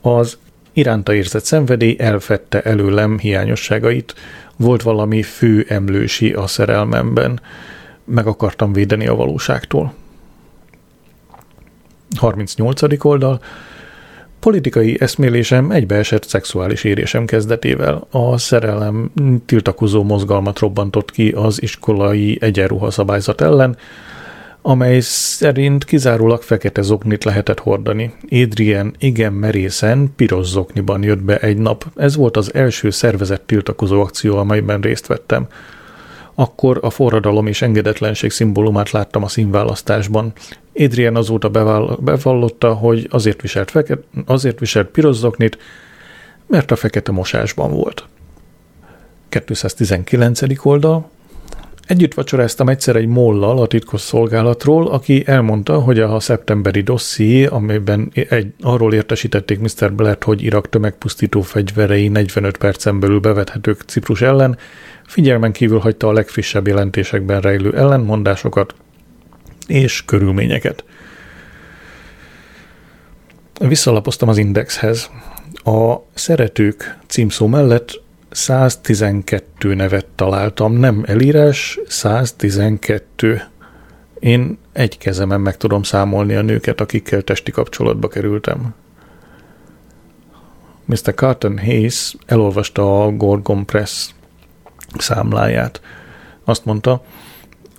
Az iránta érzett szenvedély elfette előlem hiányosságait, volt valami fő emlősi a szerelmemben, meg akartam védeni a valóságtól. 38. oldal. Politikai eszmélésem egybeesett szexuális érésem kezdetével. A szerelem tiltakozó mozgalmat robbantott ki az iskolai egyenruha szabályzat ellen, amely szerint kizárólag fekete zoknit lehetett hordani. Adrian igen merészen piros zokniban jött be egy nap. Ez volt az első szervezett tiltakozó akció, amelyben részt vettem. Akkor a forradalom és engedetlenség szimbólumát láttam a színválasztásban. Adrian azóta bevallotta, hogy azért viselt, feket, azért viselt piros zoknit, mert a fekete mosásban volt. 219. oldal Együtt vacsoráztam egyszer egy mollal a titkos szolgálatról, aki elmondta, hogy a szeptemberi dosszié, amelyben egy, arról értesítették Mr. Blatt, hogy Irak tömegpusztító fegyverei 45 percen belül bevethetők Ciprus ellen, figyelmen kívül hagyta a legfrissebb jelentésekben rejlő ellenmondásokat és körülményeket. Visszalapoztam az indexhez. A szeretők címszó mellett 112 nevet találtam, nem elírás, 112. Én egy kezemen meg tudom számolni a nőket, akikkel testi kapcsolatba kerültem. Mr. Carton Hayes elolvasta a Gorgon Press számláját. Azt mondta,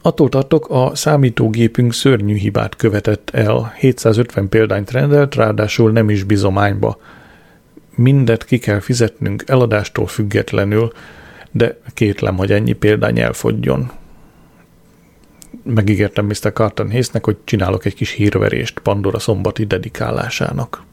attól tartok, a számítógépünk szörnyű hibát követett el, 750 példányt rendelt, ráadásul nem is bizományba – mindet ki kell fizetnünk eladástól függetlenül, de kétlem, hogy ennyi példány elfogjon. Megígértem Mr. Carton Hésznek, hogy csinálok egy kis hírverést Pandora szombati dedikálásának.